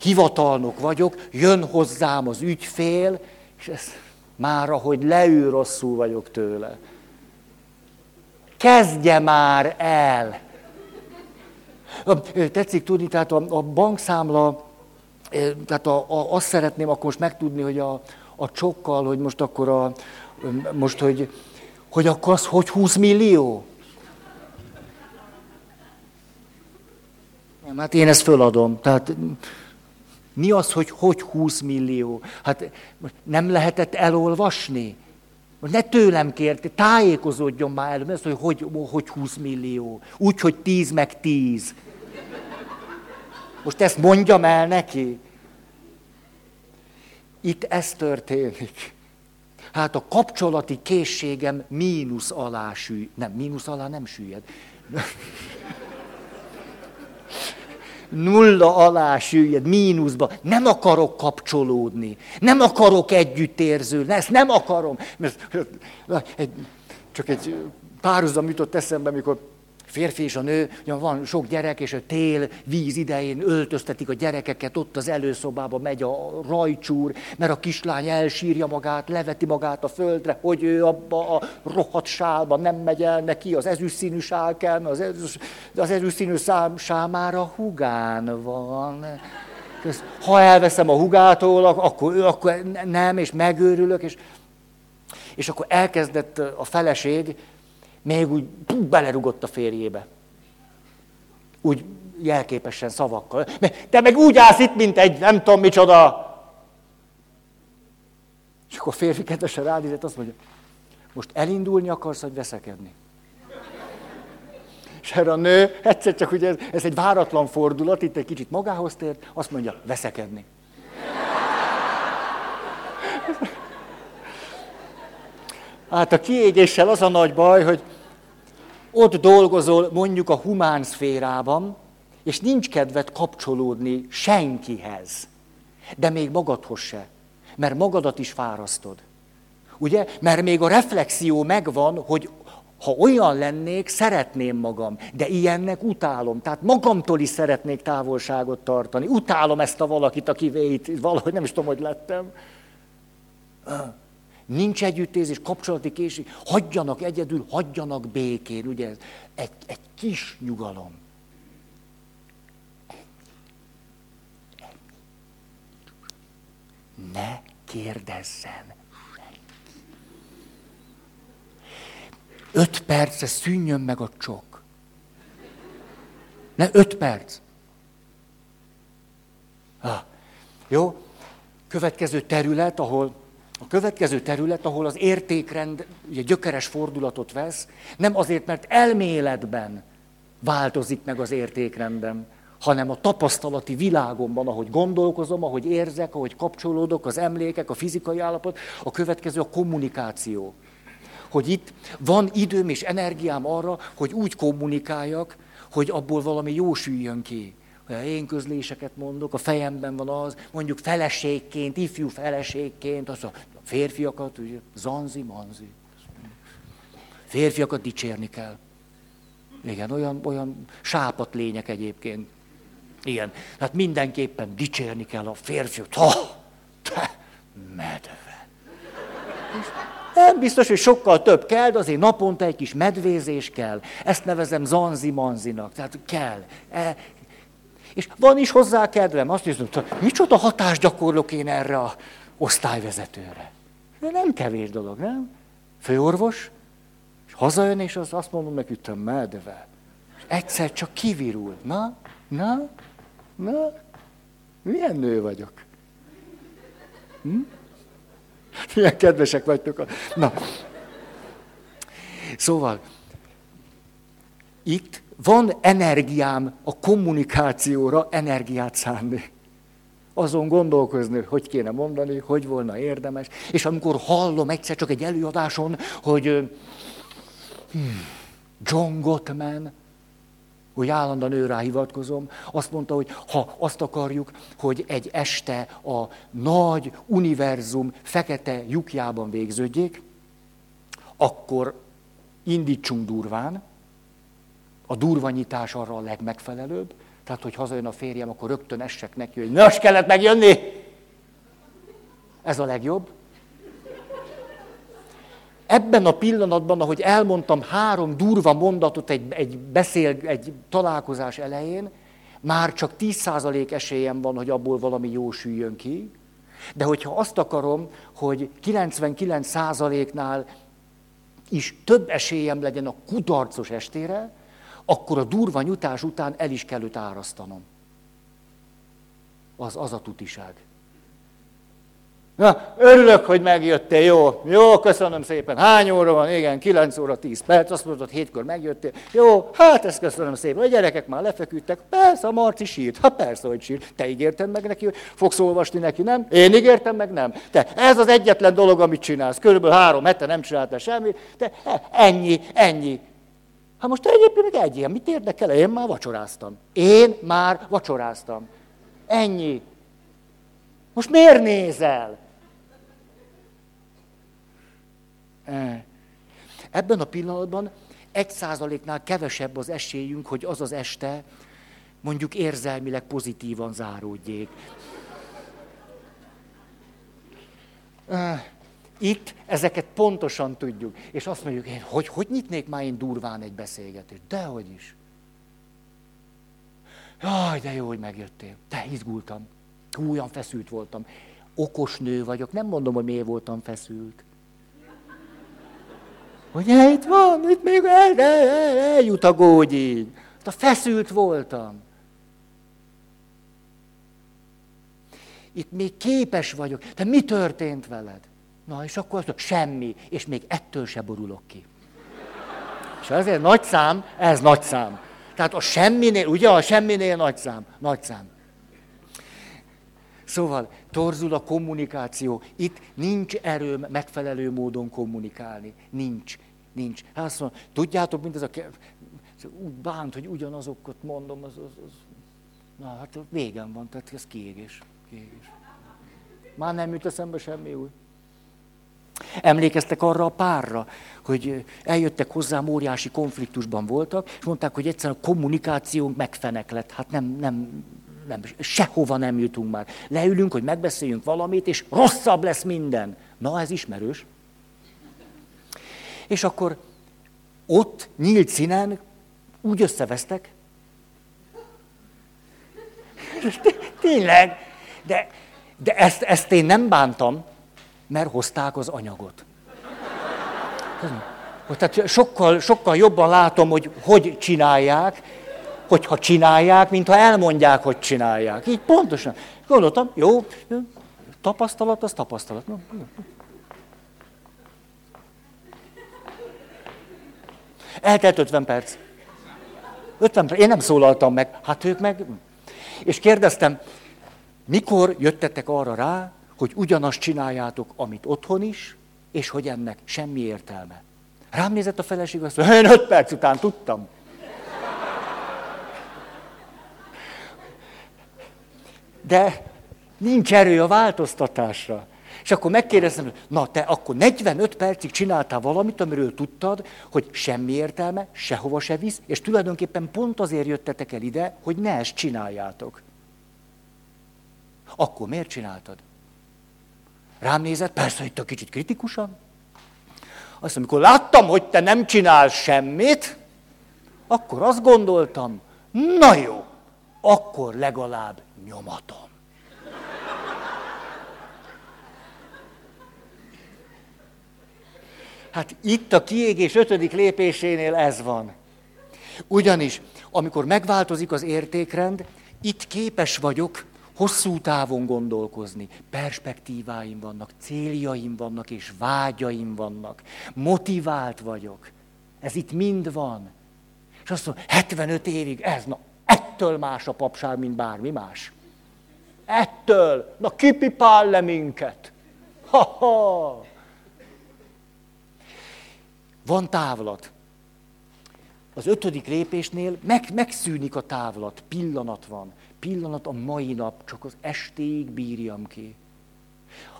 Hivatalnok vagyok, jön hozzám az ügyfél, és ez már, ahogy leül, rosszul vagyok tőle. Kezdje már el! Tetszik tudni, tehát a, a bankszámla, tehát a, a, azt szeretném akkor most megtudni, hogy a, a csokkal, hogy most akkor a, most, hogy, hogy akkor az hogy 20 millió? Nem, hát én ezt föladom. Tehát mi az, hogy hogy 20 millió? Hát nem lehetett elolvasni? Most ne tőlem kérte, tájékozódjon már el, hogy, hogy hogy 20 millió. Úgy, hogy 10 meg 10. Most ezt mondjam el neki. Itt ez történik. Hát a kapcsolati készségem mínusz alá süllyed. Nem, mínusz alá nem süllyed nulla alá süllyed, mínuszba. Nem akarok kapcsolódni. Nem akarok együttérződni. Ezt nem akarom. Mert, csak egy párhuzam jutott eszembe, amikor férfi és a nő, ugye van sok gyerek, és a tél, víz idején öltöztetik a gyerekeket, ott az előszobába megy a rajcsúr, mert a kislány elsírja magát, leveti magát a földre, hogy ő abba a rohadt sálba nem megy el neki, az ezüstszínű sál kell, mert az, ezüst, az ezüstszínű szám, sámára hugán van. Ha elveszem a hugától, akkor, akkor nem, és megőrülök, és, és akkor elkezdett a feleség még úgy belerugott a férjébe. Úgy jelképesen szavakkal. Te meg úgy állsz itt, mint egy nem tudom micsoda. És akkor a férfi kedvesen ránézett, azt mondja, most elindulni akarsz, vagy veszekedni? És erre a nő, egyszer csak ugye ez, ez egy váratlan fordulat, itt egy kicsit magához tért, azt mondja, veszekedni. Hát a kiégéssel az a nagy baj, hogy ott dolgozol mondjuk a humán szférában, és nincs kedved kapcsolódni senkihez, de még magadhoz se, mert magadat is fárasztod. Ugye? Mert még a reflexió megvan, hogy ha olyan lennék, szeretném magam, de ilyennek utálom. Tehát magamtól is szeretnék távolságot tartani. Utálom ezt a valakit, aki itt valahogy nem is tudom, hogy lettem. Nincs együttérzés, kapcsolati készség, hagyjanak egyedül, hagyjanak békén, ugye ez egy, egy kis nyugalom. Ne kérdezzen. Öt percre szűnjön meg a csok. Ne, öt perc. Ah, jó? Következő terület, ahol a következő terület, ahol az értékrend ugye, gyökeres fordulatot vesz, nem azért, mert elméletben változik meg az értékrendem, hanem a tapasztalati világomban, ahogy gondolkozom, ahogy érzek, ahogy kapcsolódok, az emlékek, a fizikai állapot, a következő a kommunikáció. Hogy itt van időm és energiám arra, hogy úgy kommunikáljak, hogy abból valami jó süljön ki. Én közléseket mondok, a fejemben van az, mondjuk feleségként, ifjú feleségként, az a férfiakat, ugye, zanzi, manzi. Férfiakat dicsérni kell. Igen, olyan, olyan sápat lények egyébként. Igen, hát mindenképpen dicsérni kell a férfiut. Ha, te, medve. Nem biztos, hogy sokkal több kell, de azért naponta egy kis medvézés kell. Ezt nevezem zanzi-manzinak. Tehát kell. E, és van is hozzá kedvem. Azt nézem, hogy micsoda hatást gyakorlok én erre a osztályvezetőre. De nem kevés dolog, nem? Főorvos, és hazajön, és az azt mondom te medve. És egyszer csak kivirul. Na, na, na, milyen nő vagyok? Hm? Milyen kedvesek vagytok. Na. Szóval, itt van energiám a kommunikációra energiát szánni. Azon gondolkozni, hogy kéne mondani, hogy volna érdemes. És amikor hallom egyszer csak egy előadáson, hogy hmm, John Gottman, hogy állandóan ő rá hivatkozom, azt mondta, hogy ha azt akarjuk, hogy egy este a nagy univerzum fekete lyukjában végződjék, akkor indítsunk durván, a durvanyítás arra a legmegfelelőbb, tehát, hogy hazajön a férjem, akkor rögtön essek neki, hogy most kellett megjönni. Ez a legjobb. Ebben a pillanatban, ahogy elmondtam három durva mondatot egy, egy beszél, egy találkozás elején, már csak 10% esélyem van, hogy abból valami jó süljön ki. De hogyha azt akarom, hogy 99%-nál is több esélyem legyen a kudarcos estére, akkor a durva nyutás után el is kell őt árasztanom. Az, az a tutiság. Na, örülök, hogy megjöttél, jó, jó, köszönöm szépen. Hány óra van? Igen, 9 óra 10 perc, azt mondod, hétkor megjöttél. Jó, hát ezt köszönöm szépen. A gyerekek már lefeküdtek. Persze, a Marci sírt. Ha persze, hogy sírt. Te ígérted meg neki, hogy fogsz olvasni neki, nem? Én ígértem meg, nem. Te, ez az egyetlen dolog, amit csinálsz. Körülbelül három hete nem csináltál semmit. Te, ennyi, ennyi. Hát most egyébként meg egy ilyen, mit érdekel? Én már vacsoráztam. Én már vacsoráztam. Ennyi. Most miért nézel? Ebben a pillanatban egy százaléknál kevesebb az esélyünk, hogy az az este mondjuk érzelmileg pozitívan záródjék. Itt ezeket pontosan tudjuk. És azt mondjuk, én, hogy, hogy nyitnék már én durván egy beszélgetést? Dehogy is. Jaj, de jó, hogy megjöttél. Te izgultam. Olyan feszült voltam. Okos nő vagyok. Nem mondom, hogy miért voltam feszült. Hogy itt van, itt még el, el, el, eljut a gógyig. A feszült voltam. Itt még képes vagyok. De mi történt veled? Na, és akkor azt mondja, semmi, és még ettől se borulok ki. És ezért nagy szám, ez nagy szám. Tehát a semminél, ugye a semminél nagy szám, nagy szám. Szóval torzul a kommunikáció. Itt nincs erőm megfelelő módon kommunikálni. Nincs. Nincs. Hát azt mondom, tudjátok, mint ez a... Úgy bánt, hogy ugyanazokat mondom, az, az, az... Na, hát végem van, tehát ez kiégés. kiégés. Már nem jut eszembe semmi új. Emlékeztek arra a párra, hogy eljöttek hozzám, óriási konfliktusban voltak, és mondták, hogy egyszerűen a kommunikációnk megfenek lett. Hát nem, nem, nem, sehova nem jutunk már. Leülünk, hogy megbeszéljünk valamit, és rosszabb lesz minden. Na, ez ismerős. És akkor ott nyílt színen úgy összevesztek. Tényleg, de, de ezt, ezt én nem bántam, mert hozták az anyagot. Tehát sokkal, sokkal jobban látom, hogy hogy csinálják, hogyha csinálják, mint ha elmondják, hogy csinálják. Így pontosan. Gondoltam, jó, tapasztalat, az tapasztalat. Eltelt 50 perc. 50 perc. Én nem szólaltam meg. Hát ők meg... És kérdeztem, mikor jöttetek arra rá, hogy ugyanazt csináljátok, amit otthon is, és hogy ennek semmi értelme. Rám nézett a feleség, azt mondja, én öt perc után tudtam. De nincs erő a változtatásra. És akkor megkérdezem, na te akkor 45 percig csináltál valamit, amiről tudtad, hogy semmi értelme, sehova se visz, és tulajdonképpen pont azért jöttetek el ide, hogy ne ezt csináljátok. Akkor miért csináltad? Rám nézett, persze itt a kicsit kritikusan. Azt amikor láttam, hogy te nem csinálsz semmit, akkor azt gondoltam, na jó, akkor legalább nyomatom. Hát itt a kiégés ötödik lépésénél ez van. Ugyanis, amikor megváltozik az értékrend, itt képes vagyok hosszú távon gondolkozni. Perspektíváim vannak, céljaim vannak, és vágyaim vannak. Motivált vagyok. Ez itt mind van. És azt mondom, 75 évig ez, na, ettől más a papság, mint bármi más. Ettől, na kipipál le minket. Ha-ha! Van távlat. Az ötödik lépésnél meg, megszűnik a távlat, pillanat van. Pillanat a mai nap, csak az estéig bírjam ki.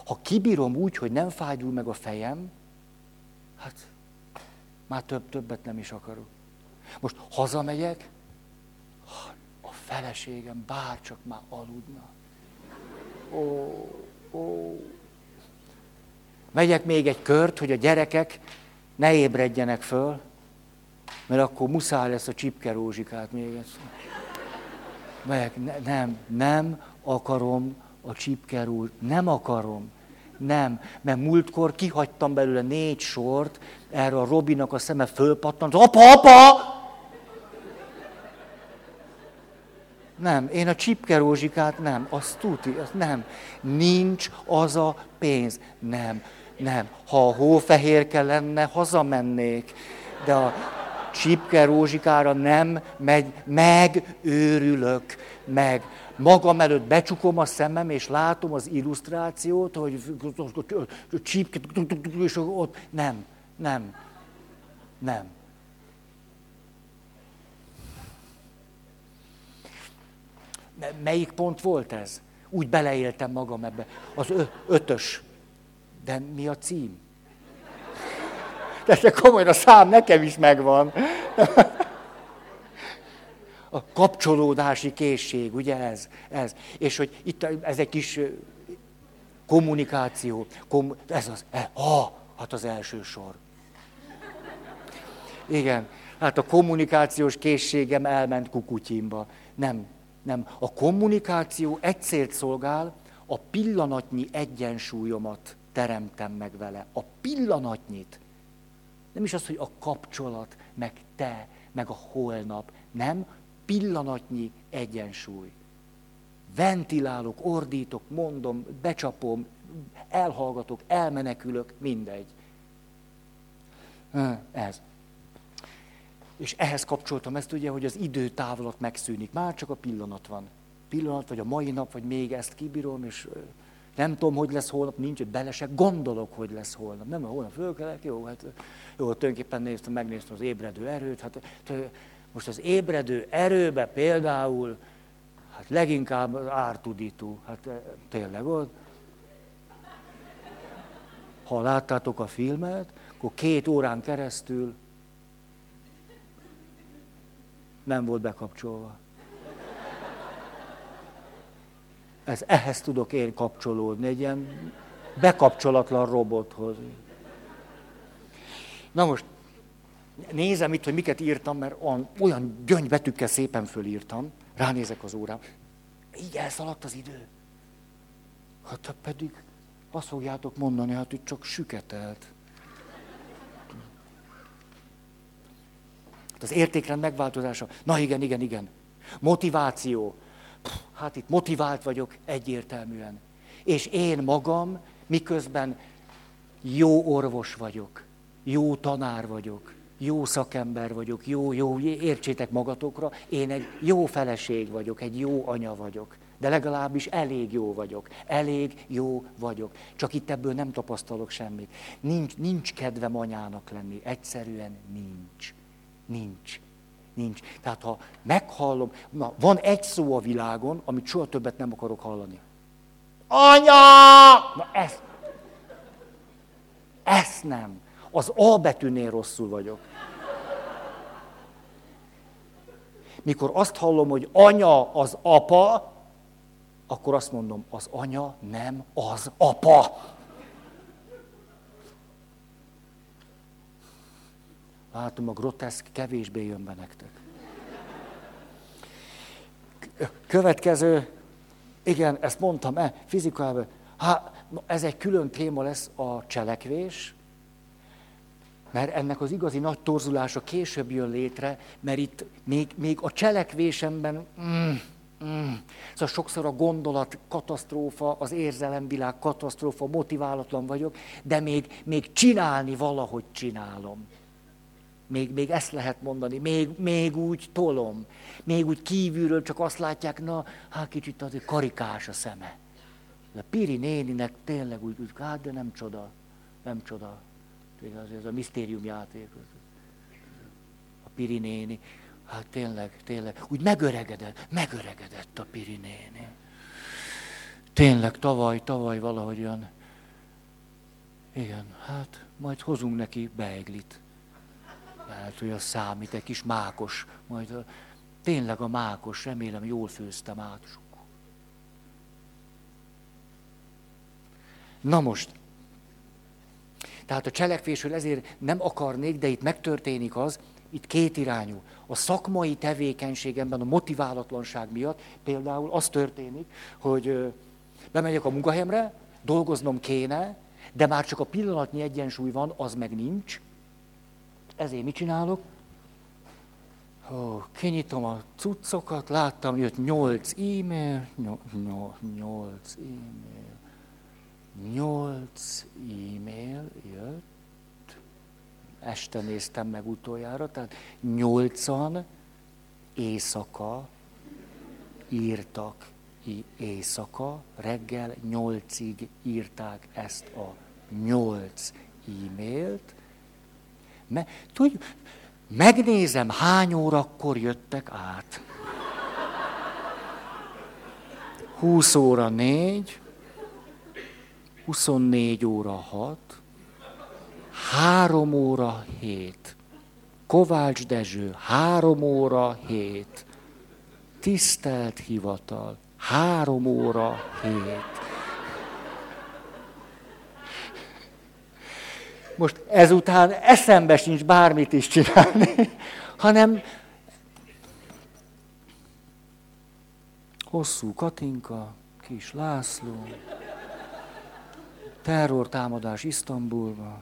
Ha kibírom úgy, hogy nem fájdul meg a fejem, hát már több, többet nem is akarok. Most hazamegyek, a feleségem bárcsak már aludna. Ó, ó. Megyek még egy kört, hogy a gyerekek ne ébredjenek föl, mert akkor muszáj lesz a csipke rózsikát még egyszer. Meg, ne, nem, nem akarom a csipke rózs, nem akarom. Nem, mert múltkor kihagytam belőle négy sort, erre a Robinak a szeme fölpattant, apa, apa! Nem, én a csipke rózsikát nem, azt tuti, azt nem. Nincs az a pénz, nem. Nem. Ha a hófehérke lenne, hazamennék. De a csipke rózsikára nem megy, megőrülök, meg. Magam előtt becsukom a szemem, és látom az illusztrációt, hogy csipke, és ott nem, nem, nem. Melyik pont volt ez? Úgy beleéltem magam ebbe. Az ötös. De mi a cím? De komolyan a szám nekem is megvan. A kapcsolódási készség, ugye ez? ez. És hogy itt ez egy kis kommunikáció. Kom, ez az, e, ah, hát az első sor. Igen, hát a kommunikációs készségem elment kukutyimba. Nem, nem. A kommunikáció egy célt szolgál, a pillanatnyi egyensúlyomat teremtem meg vele. A pillanatnyit. Nem is az, hogy a kapcsolat, meg te, meg a holnap. Nem, pillanatnyi egyensúly. Ventilálok, ordítok, mondom, becsapom, elhallgatok, elmenekülök, mindegy. Ez. És ehhez kapcsoltam ezt ugye, hogy az időtávlat megszűnik. Már csak a pillanat van. Pillanat, vagy a mai nap, vagy még ezt kibírom, és nem tudom, hogy lesz holnap, nincs, hogy bele gondolok, hogy lesz holnap. Nem, holnap fölkelek, jó, hát jó, tulajdonképpen néztem, megnéztem az ébredő erőt. Hát, most az ébredő erőbe például, hát leginkább az ártudító, hát tényleg ott. Ha láttátok a filmet, akkor két órán keresztül nem volt bekapcsolva. Ez, ehhez tudok én kapcsolódni, egy ilyen bekapcsolatlan robothoz. Na most, nézem itt, hogy miket írtam, mert olyan, gyöngybetűkkel szépen fölírtam, ránézek az órám, így elszaladt az idő. Hát pedig Azt fogjátok mondani, hát itt csak süketelt. Hát az értékrend megváltozása. Na igen, igen, igen. Motiváció. Hát itt motivált vagyok egyértelműen. És én magam, miközben jó orvos vagyok, jó tanár vagyok, jó szakember vagyok, jó, jó, értsétek magatokra, én egy jó feleség vagyok, egy jó anya vagyok. De legalábbis elég jó vagyok. Elég jó vagyok. Csak itt ebből nem tapasztalok semmit. Nincs, nincs kedvem anyának lenni. Egyszerűen nincs. Nincs. Nincs. Tehát ha meghallom, na, van egy szó a világon, amit soha többet nem akarok hallani. Anya! Na ezt. Ezt nem. Az A betűnél rosszul vagyok. Mikor azt hallom, hogy anya az apa, akkor azt mondom, az anya nem az apa. Látom, a groteszk kevésbé jön be nektek. Következő, igen, ezt mondtam-e, fizikában, hát ez egy külön téma lesz a cselekvés, mert ennek az igazi nagy torzulása később jön létre, mert itt még, még a cselekvésemben, mm, mm, szóval sokszor a gondolat katasztrófa, az érzelemvilág katasztrófa, motiválatlan vagyok, de még, még csinálni valahogy csinálom. Még, még ezt lehet mondani, még, még úgy tolom, még úgy kívülről csak azt látják, na, hát kicsit azért karikás a szeme. De Piri néninek tényleg úgy, úgy hát de nem csoda, nem csoda. Ez, ez a misztérium játék. A Piri néni, hát tényleg, tényleg, úgy megöregedett, megöregedett a Piri néni. Tényleg tavaly, tavaly valahogy olyan, igen, hát majd hozunk neki beeglit lehet, hogy az számít, egy kis mákos. Majd tényleg a mákos, remélem jól főztem át. Na most, tehát a cselekvésről ezért nem akarnék, de itt megtörténik az, itt két irányú. A szakmai tevékenységemben, a motiválatlanság miatt például az történik, hogy bemegyek a munkahelyemre, dolgoznom kéne, de már csak a pillanatnyi egyensúly van, az meg nincs, ezért mit csinálok? Ó, kinyitom a cuccokat, láttam, jött nyolc e-mail, nyolc e-mail, nyolc e-mail jött, este néztem meg utoljára, tehát nyolcan éjszaka írtak éjszaka, reggel nyolcig írták ezt a nyolc e-mailt, me, tudj, megnézem, hány órakor jöttek át. 20 óra 4, 24 óra 6, 3 óra 7. Kovács Dezső, 3 óra 7. Tisztelt hivatal, 3 óra 7. most ezután eszembe sincs bármit is csinálni, hanem hosszú Katinka, kis László, terrortámadás Isztambulba,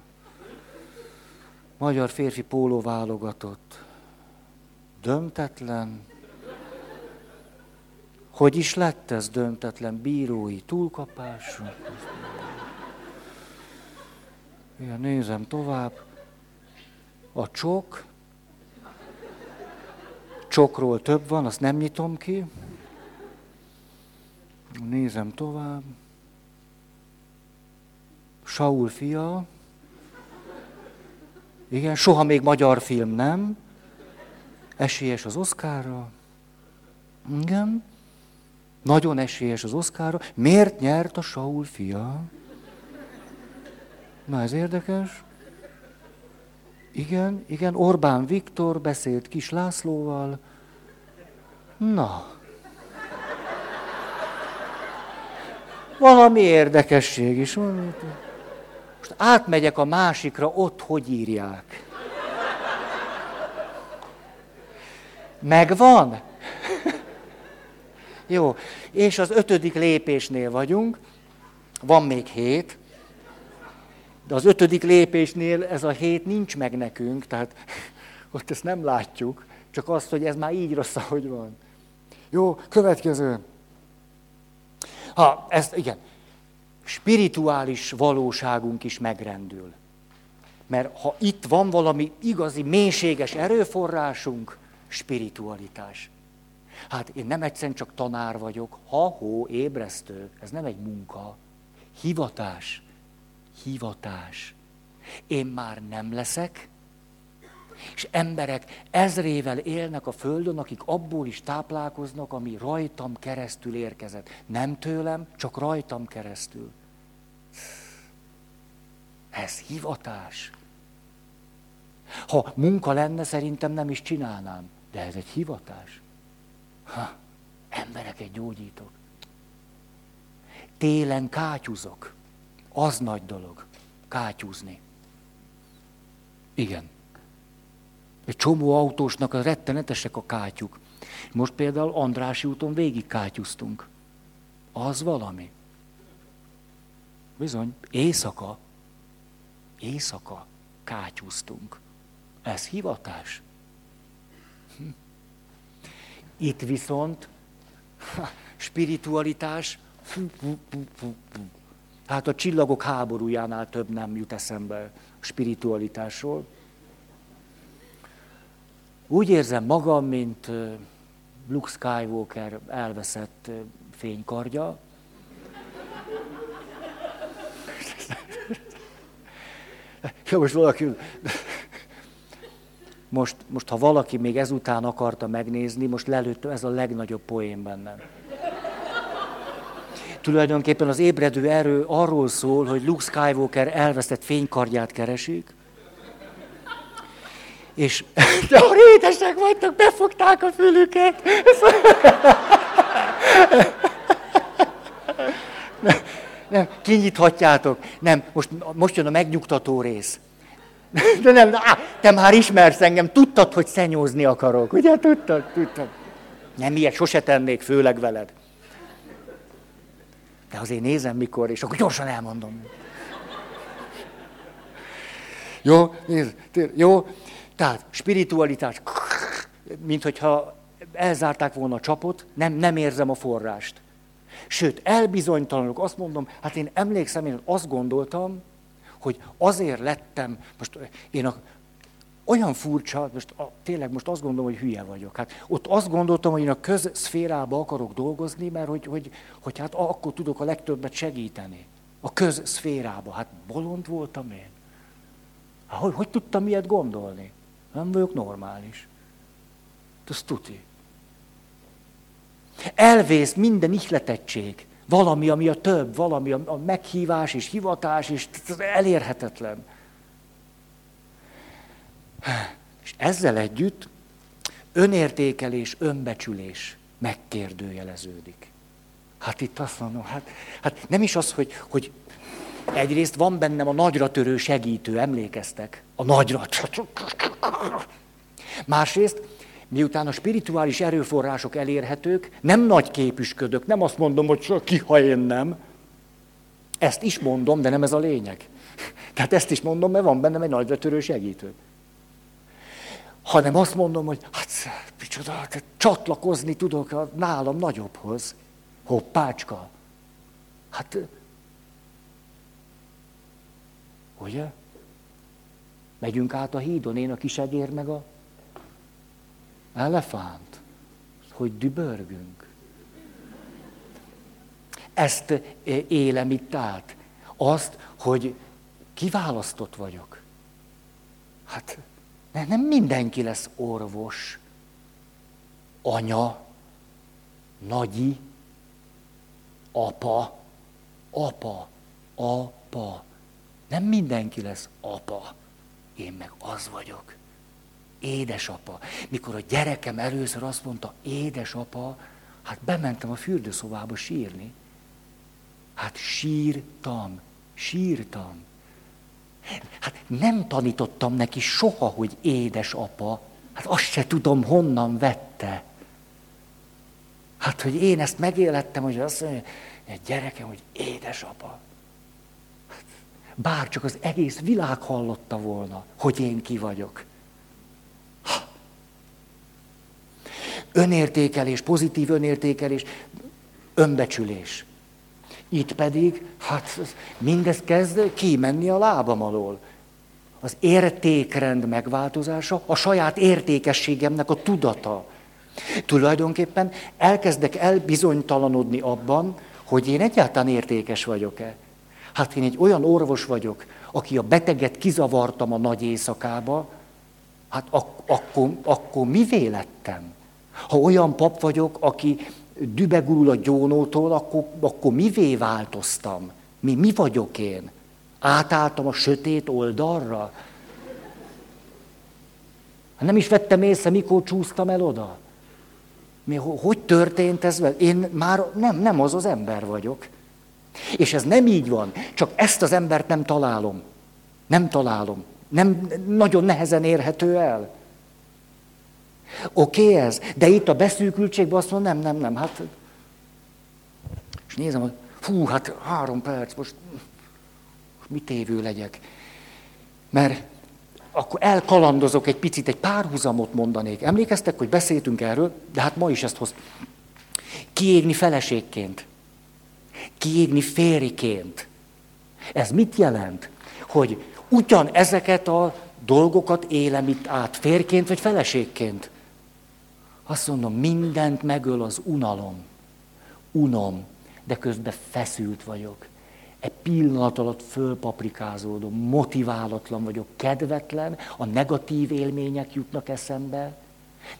magyar férfi póló válogatott, döntetlen, hogy is lett ez döntetlen bírói túlkapás? Igen, nézem tovább. A csok. Csokról több van, azt nem nyitom ki. Nézem tovább. Saul fia. Igen, soha még magyar film nem. Esélyes az Oszkárra. Igen. Nagyon esélyes az Oszkárra. Miért nyert a Saul fia? Na ez érdekes. Igen, igen, Orbán Viktor beszélt Kis Lászlóval. Na. Valami érdekesség is van. Most átmegyek a másikra, ott hogy írják. Megvan? Jó, és az ötödik lépésnél vagyunk, van még hét, De az ötödik lépésnél ez a hét nincs meg nekünk, tehát ott ezt nem látjuk, csak azt, hogy ez már így rossz, ahogy van. Jó, következő. Ha, ezt, igen, spirituális valóságunk is megrendül. Mert ha itt van valami igazi, mélységes erőforrásunk, spiritualitás. Hát én nem egyszerűen csak tanár vagyok, ha-hó, ébresztő, ez nem egy munka. Hivatás. Hivatás. Én már nem leszek, és emberek ezrével élnek a Földön, akik abból is táplálkoznak, ami rajtam keresztül érkezett. Nem tőlem, csak rajtam keresztül. Ez hivatás. Ha munka lenne, szerintem nem is csinálnám. De ez egy hivatás. Ha, embereket gyógyítok. Télen kátyúzok. Az nagy dolog. Kátyúzni. Igen. Egy csomó autósnak a rettenetesek a kátyuk. Most például Andrási úton végig kátyúztunk. Az valami. Bizony, éjszaka. Éjszaka kátyúztunk. Ez hivatás. Hm. Itt viszont spiritualitás, hát a csillagok háborújánál több nem jut eszembe a spiritualitásról. Úgy érzem magam, mint Luke Skywalker elveszett fénykardja. Ja, most valaki... Most, most, ha valaki még ezután akarta megnézni, most lelőtt, ez a legnagyobb poén bennem. Tulajdonképpen az ébredő erő arról szól, hogy Luke Skywalker elvesztett fénykardját keresik, és de a rétesek vagytok, befogták a fülüket. Nem, nem, kinyithatjátok. Nem, most, most jön a megnyugtató rész. De nem, á, te már ismersz engem, tudtad, hogy szenyózni akarok, ugye? Tudtad, tudtad. Nem ilyet sose tennék, főleg veled. De azért nézem mikor, és akkor gyorsan elmondom. Jó, nézd, jó. Tehát spiritualitás, mint hogyha elzárták volna a csapot, nem, nem érzem a forrást. Sőt, elbizonytalanok, azt mondom, hát én emlékszem, én azt gondoltam, hogy azért lettem, most én a, olyan furcsa, most a, tényleg most azt gondolom, hogy hülye vagyok. Hát ott azt gondoltam, hogy én a közszférába akarok dolgozni, mert hogy, hogy, hogy hát akkor tudok a legtöbbet segíteni. A közszférába. Hát bolond voltam én. Hát, hogy, hogy tudtam ilyet gondolni? Nem vagyok normális. Ez tuti. Elvész minden ihletettség. Valami, ami a több, valami a meghívás és hivatás, és elérhetetlen. És ezzel együtt önértékelés, önbecsülés megkérdőjeleződik. Hát itt azt mondom, hát, hát nem is az, hogy, hogy egyrészt van bennem a nagyra törő segítő, emlékeztek? A nagyra. Másrészt miután a spirituális erőforrások elérhetők, nem nagy képüsködök, nem azt mondom, hogy ki, ha én nem. Ezt is mondom, de nem ez a lényeg. Tehát ezt is mondom, mert van bennem egy nagyra törő segítő. Hanem azt mondom, hogy hát, micsoda, hát csatlakozni tudok a nálam nagyobbhoz. Hoppácska. Hát, ugye? Megyünk át a hídon, én a kisegér meg a Elefánt, hogy dübörgünk. Ezt élem itt át. Azt, hogy kiválasztott vagyok. Hát nem mindenki lesz orvos, anya, nagyi, apa, apa, apa. Nem mindenki lesz apa. Én meg az vagyok édesapa. Mikor a gyerekem először azt mondta, édesapa, hát bementem a fürdőszobába sírni. Hát sírtam, sírtam. Hát nem tanítottam neki soha, hogy édesapa. Hát azt se tudom, honnan vette. Hát, hogy én ezt megélettem, hogy azt mondja, egy gyerekem, hogy édesapa. Bár csak az egész világ hallotta volna, hogy én ki vagyok. Ha. Önértékelés, pozitív önértékelés, önbecsülés. Itt pedig, hát mindez kezd kimenni a lábam alól. Az értékrend megváltozása, a saját értékességemnek a tudata. Tulajdonképpen elkezdek elbizonytalanodni abban, hogy én egyáltalán értékes vagyok-e. Hát én egy olyan orvos vagyok, aki a beteget kizavartam a nagy éjszakába, hát ak- akkor, akkor mi vélettem? Ha olyan pap vagyok, aki dübegurul a gyónótól, akkor, akkor mivé változtam? Mi, mi vagyok én? Átálltam a sötét oldalra? Nem is vettem észre, mikor csúsztam el oda. Mi, hogy történt ez? Én már nem, nem az az ember vagyok. És ez nem így van, csak ezt az embert nem találom. Nem találom. Nem, nagyon nehezen érhető el. Oké okay ez, de itt a beszűkültségben azt mondom, nem, nem, nem, hát... És nézem, hogy fú, hát három perc, most, mit évő legyek. Mert akkor elkalandozok egy picit, egy párhuzamot mondanék. Emlékeztek, hogy beszéltünk erről, de hát ma is ezt hoz. Kiégni feleségként. Kiégni fériként. Ez mit jelent? Hogy ugyan ezeket a dolgokat élem itt át, férként vagy feleségként. Azt mondom, mindent megöl az unalom. Unom, de közben feszült vagyok. Egy pillanat alatt fölpaprikázódom, motiválatlan vagyok, kedvetlen, a negatív élmények jutnak eszembe,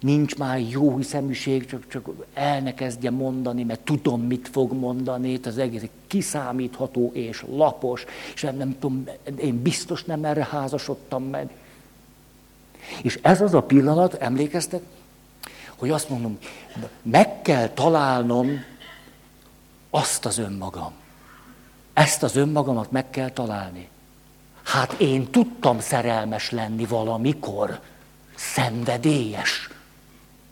nincs már jó hiszeműség, csak, csak el ne kezdje mondani, mert tudom, mit fog mondani, az egész kiszámítható és lapos, és nem, nem tudom, én biztos nem erre házasodtam meg. És ez az a pillanat, emlékeztek, hogy azt mondom, meg kell találnom azt az önmagam. Ezt az önmagamat meg kell találni. Hát én tudtam szerelmes lenni valamikor, szenvedélyes.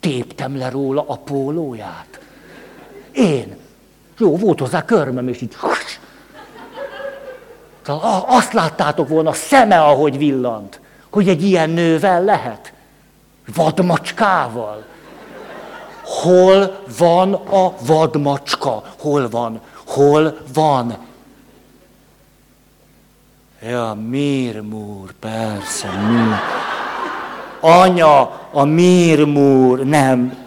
Téptem le róla a pólóját. Én. Jó, volt hozzá körmöm, és így... Azt láttátok volna, a szeme, ahogy villant, hogy egy ilyen nővel lehet. Vadmacskával. Hol van a vadmacska? Hol van? Hol van? Ja, Mirmúr, persze, mi? Anya, a Mirmúr, nem.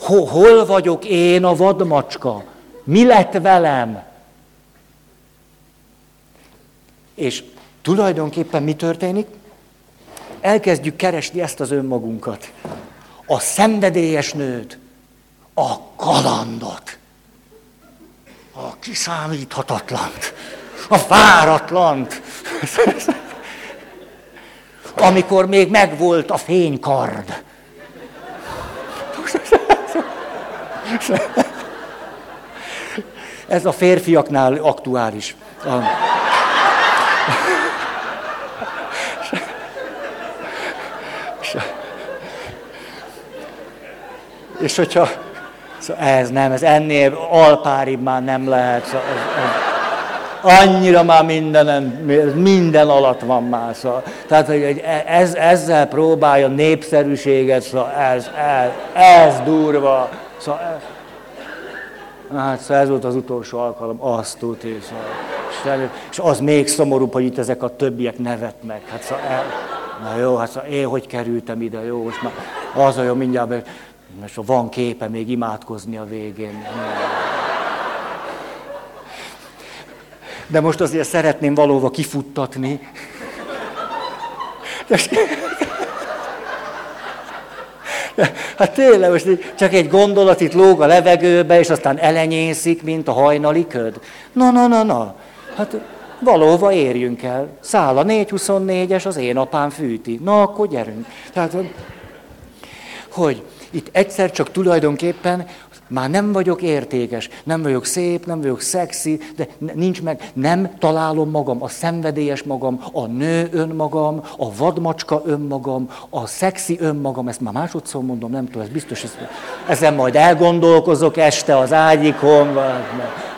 Hol, hol vagyok én a vadmacska? Mi lett velem? És tulajdonképpen mi történik? Elkezdjük keresni ezt az önmagunkat. A szenvedélyes nőt, a kalandot, a kiszámíthatatlant, a váratlant. Amikor még megvolt a fénykard. Ez a férfiaknál aktuális. És hogyha Szóval ez nem, ez ennél alpáribb már nem lehet. Szóval ez, ez, annyira már minden, minden alatt van már. Szóval. Tehát, hogy ez, ezzel próbálja népszerűséget, szóval ez, ez, ez durva. Szóval, ez, Hát szóval ez volt az utolsó alkalom, azt tudja. Szóval. És az még szomorúbb, hogy itt ezek a többiek nevetnek. Hát szóval el, na jó, hát szóval én hogy kerültem ide, jó, most már az a jó, mindjárt, és van képe még imádkozni a végén. De most azért szeretném valóva kifuttatni. Hát tényleg, most csak egy gondolat itt lóg a levegőbe, és aztán elenyészik, mint a hajnali köd. Na, na, na, na. Hát valóva érjünk el. Száll a 424-es, az én apám fűti. Na, akkor gyerünk. Tehát, hogy itt egyszer csak tulajdonképpen már nem vagyok értékes, nem vagyok szép, nem vagyok szexi, de nincs meg, nem találom magam, a szenvedélyes magam, a nő önmagam, a vadmacska önmagam, a szexi önmagam, ezt már másodszor mondom, nem tudom, ez biztos, ez, ezen majd elgondolkozok este az ágyikon,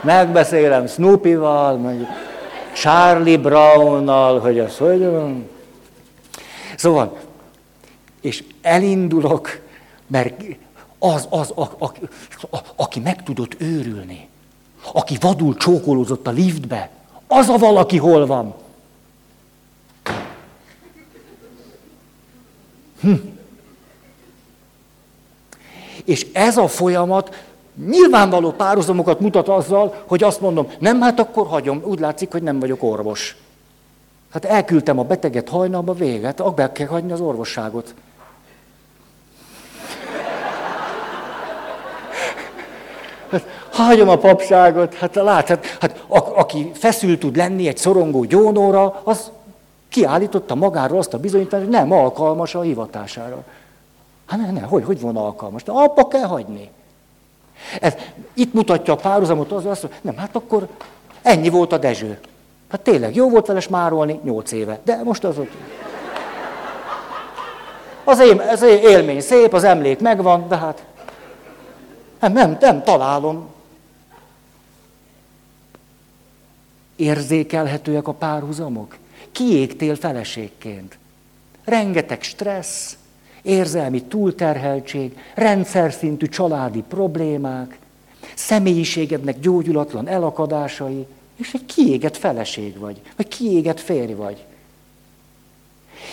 megbeszélem Snoopy-val, Charlie Brownnal, hogy az hogy van. Szóval, és elindulok, mert az, az, a, a, a, aki meg tudott őrülni, aki vadul csókolózott a liftbe, az a valaki hol van. Hm. És ez a folyamat nyilvánvaló párhuzamokat mutat azzal, hogy azt mondom, nem, hát akkor hagyom, úgy látszik, hogy nem vagyok orvos. Hát elküldtem a beteget hajnalba, véget, abba kell hagyni az orvosságot. Hát, hagyom a papságot, hát lát, hát, hát a, aki feszül tud lenni egy szorongó gyónóra, az kiállította magáról azt a bizonyítást, hogy nem alkalmas a hivatására. Hát ne, ne, hogy, hogy van alkalmas? De abba kell hagyni. Ez, itt mutatja a párhuzamot az, azt, hogy nem, hát akkor ennyi volt a Dezső. Hát tényleg jó volt vele smárolni, nyolc éve. De most az ott... Az, én, az élmény szép, az emlék megvan, de hát nem, nem, nem találom. Érzékelhetőek a párhuzamok? Kiégtél feleségként. Rengeteg stressz, érzelmi túlterheltség, rendszer szintű családi problémák, személyiségednek gyógyulatlan elakadásai, és egy kiégett feleség vagy, vagy kiégett férj vagy.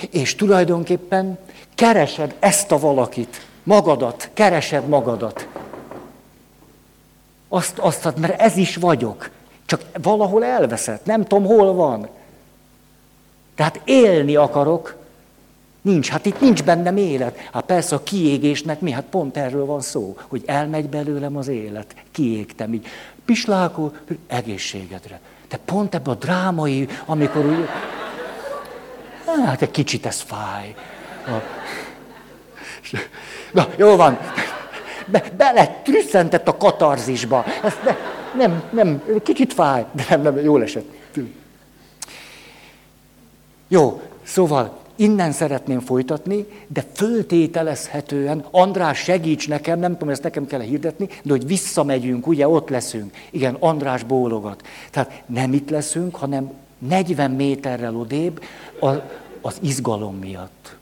És tulajdonképpen keresed ezt a valakit, magadat, keresed magadat. Azt, azt, mert ez is vagyok. Csak valahol elveszett, nem tudom, hol van. Tehát élni akarok, Nincs, hát itt nincs bennem élet. Hát persze a kiégésnek mi? Hát pont erről van szó, hogy elmegy belőlem az élet. Kiégtem így. Pislákol, egészségedre. De pont ebben a drámai, amikor úgy... Hát egy kicsit ez fáj. Na, jó van. Be, bele trüsszentett a katarzisba. Ezt ne, nem, nem, kicsit fáj, de nem, nem, jól esett. Jó, szóval innen szeretném folytatni, de föltételezhetően, András segíts nekem, nem tudom, ezt nekem kell hirdetni, de hogy visszamegyünk, ugye ott leszünk. Igen, András bólogat. Tehát nem itt leszünk, hanem 40 méterrel odébb az, az izgalom miatt.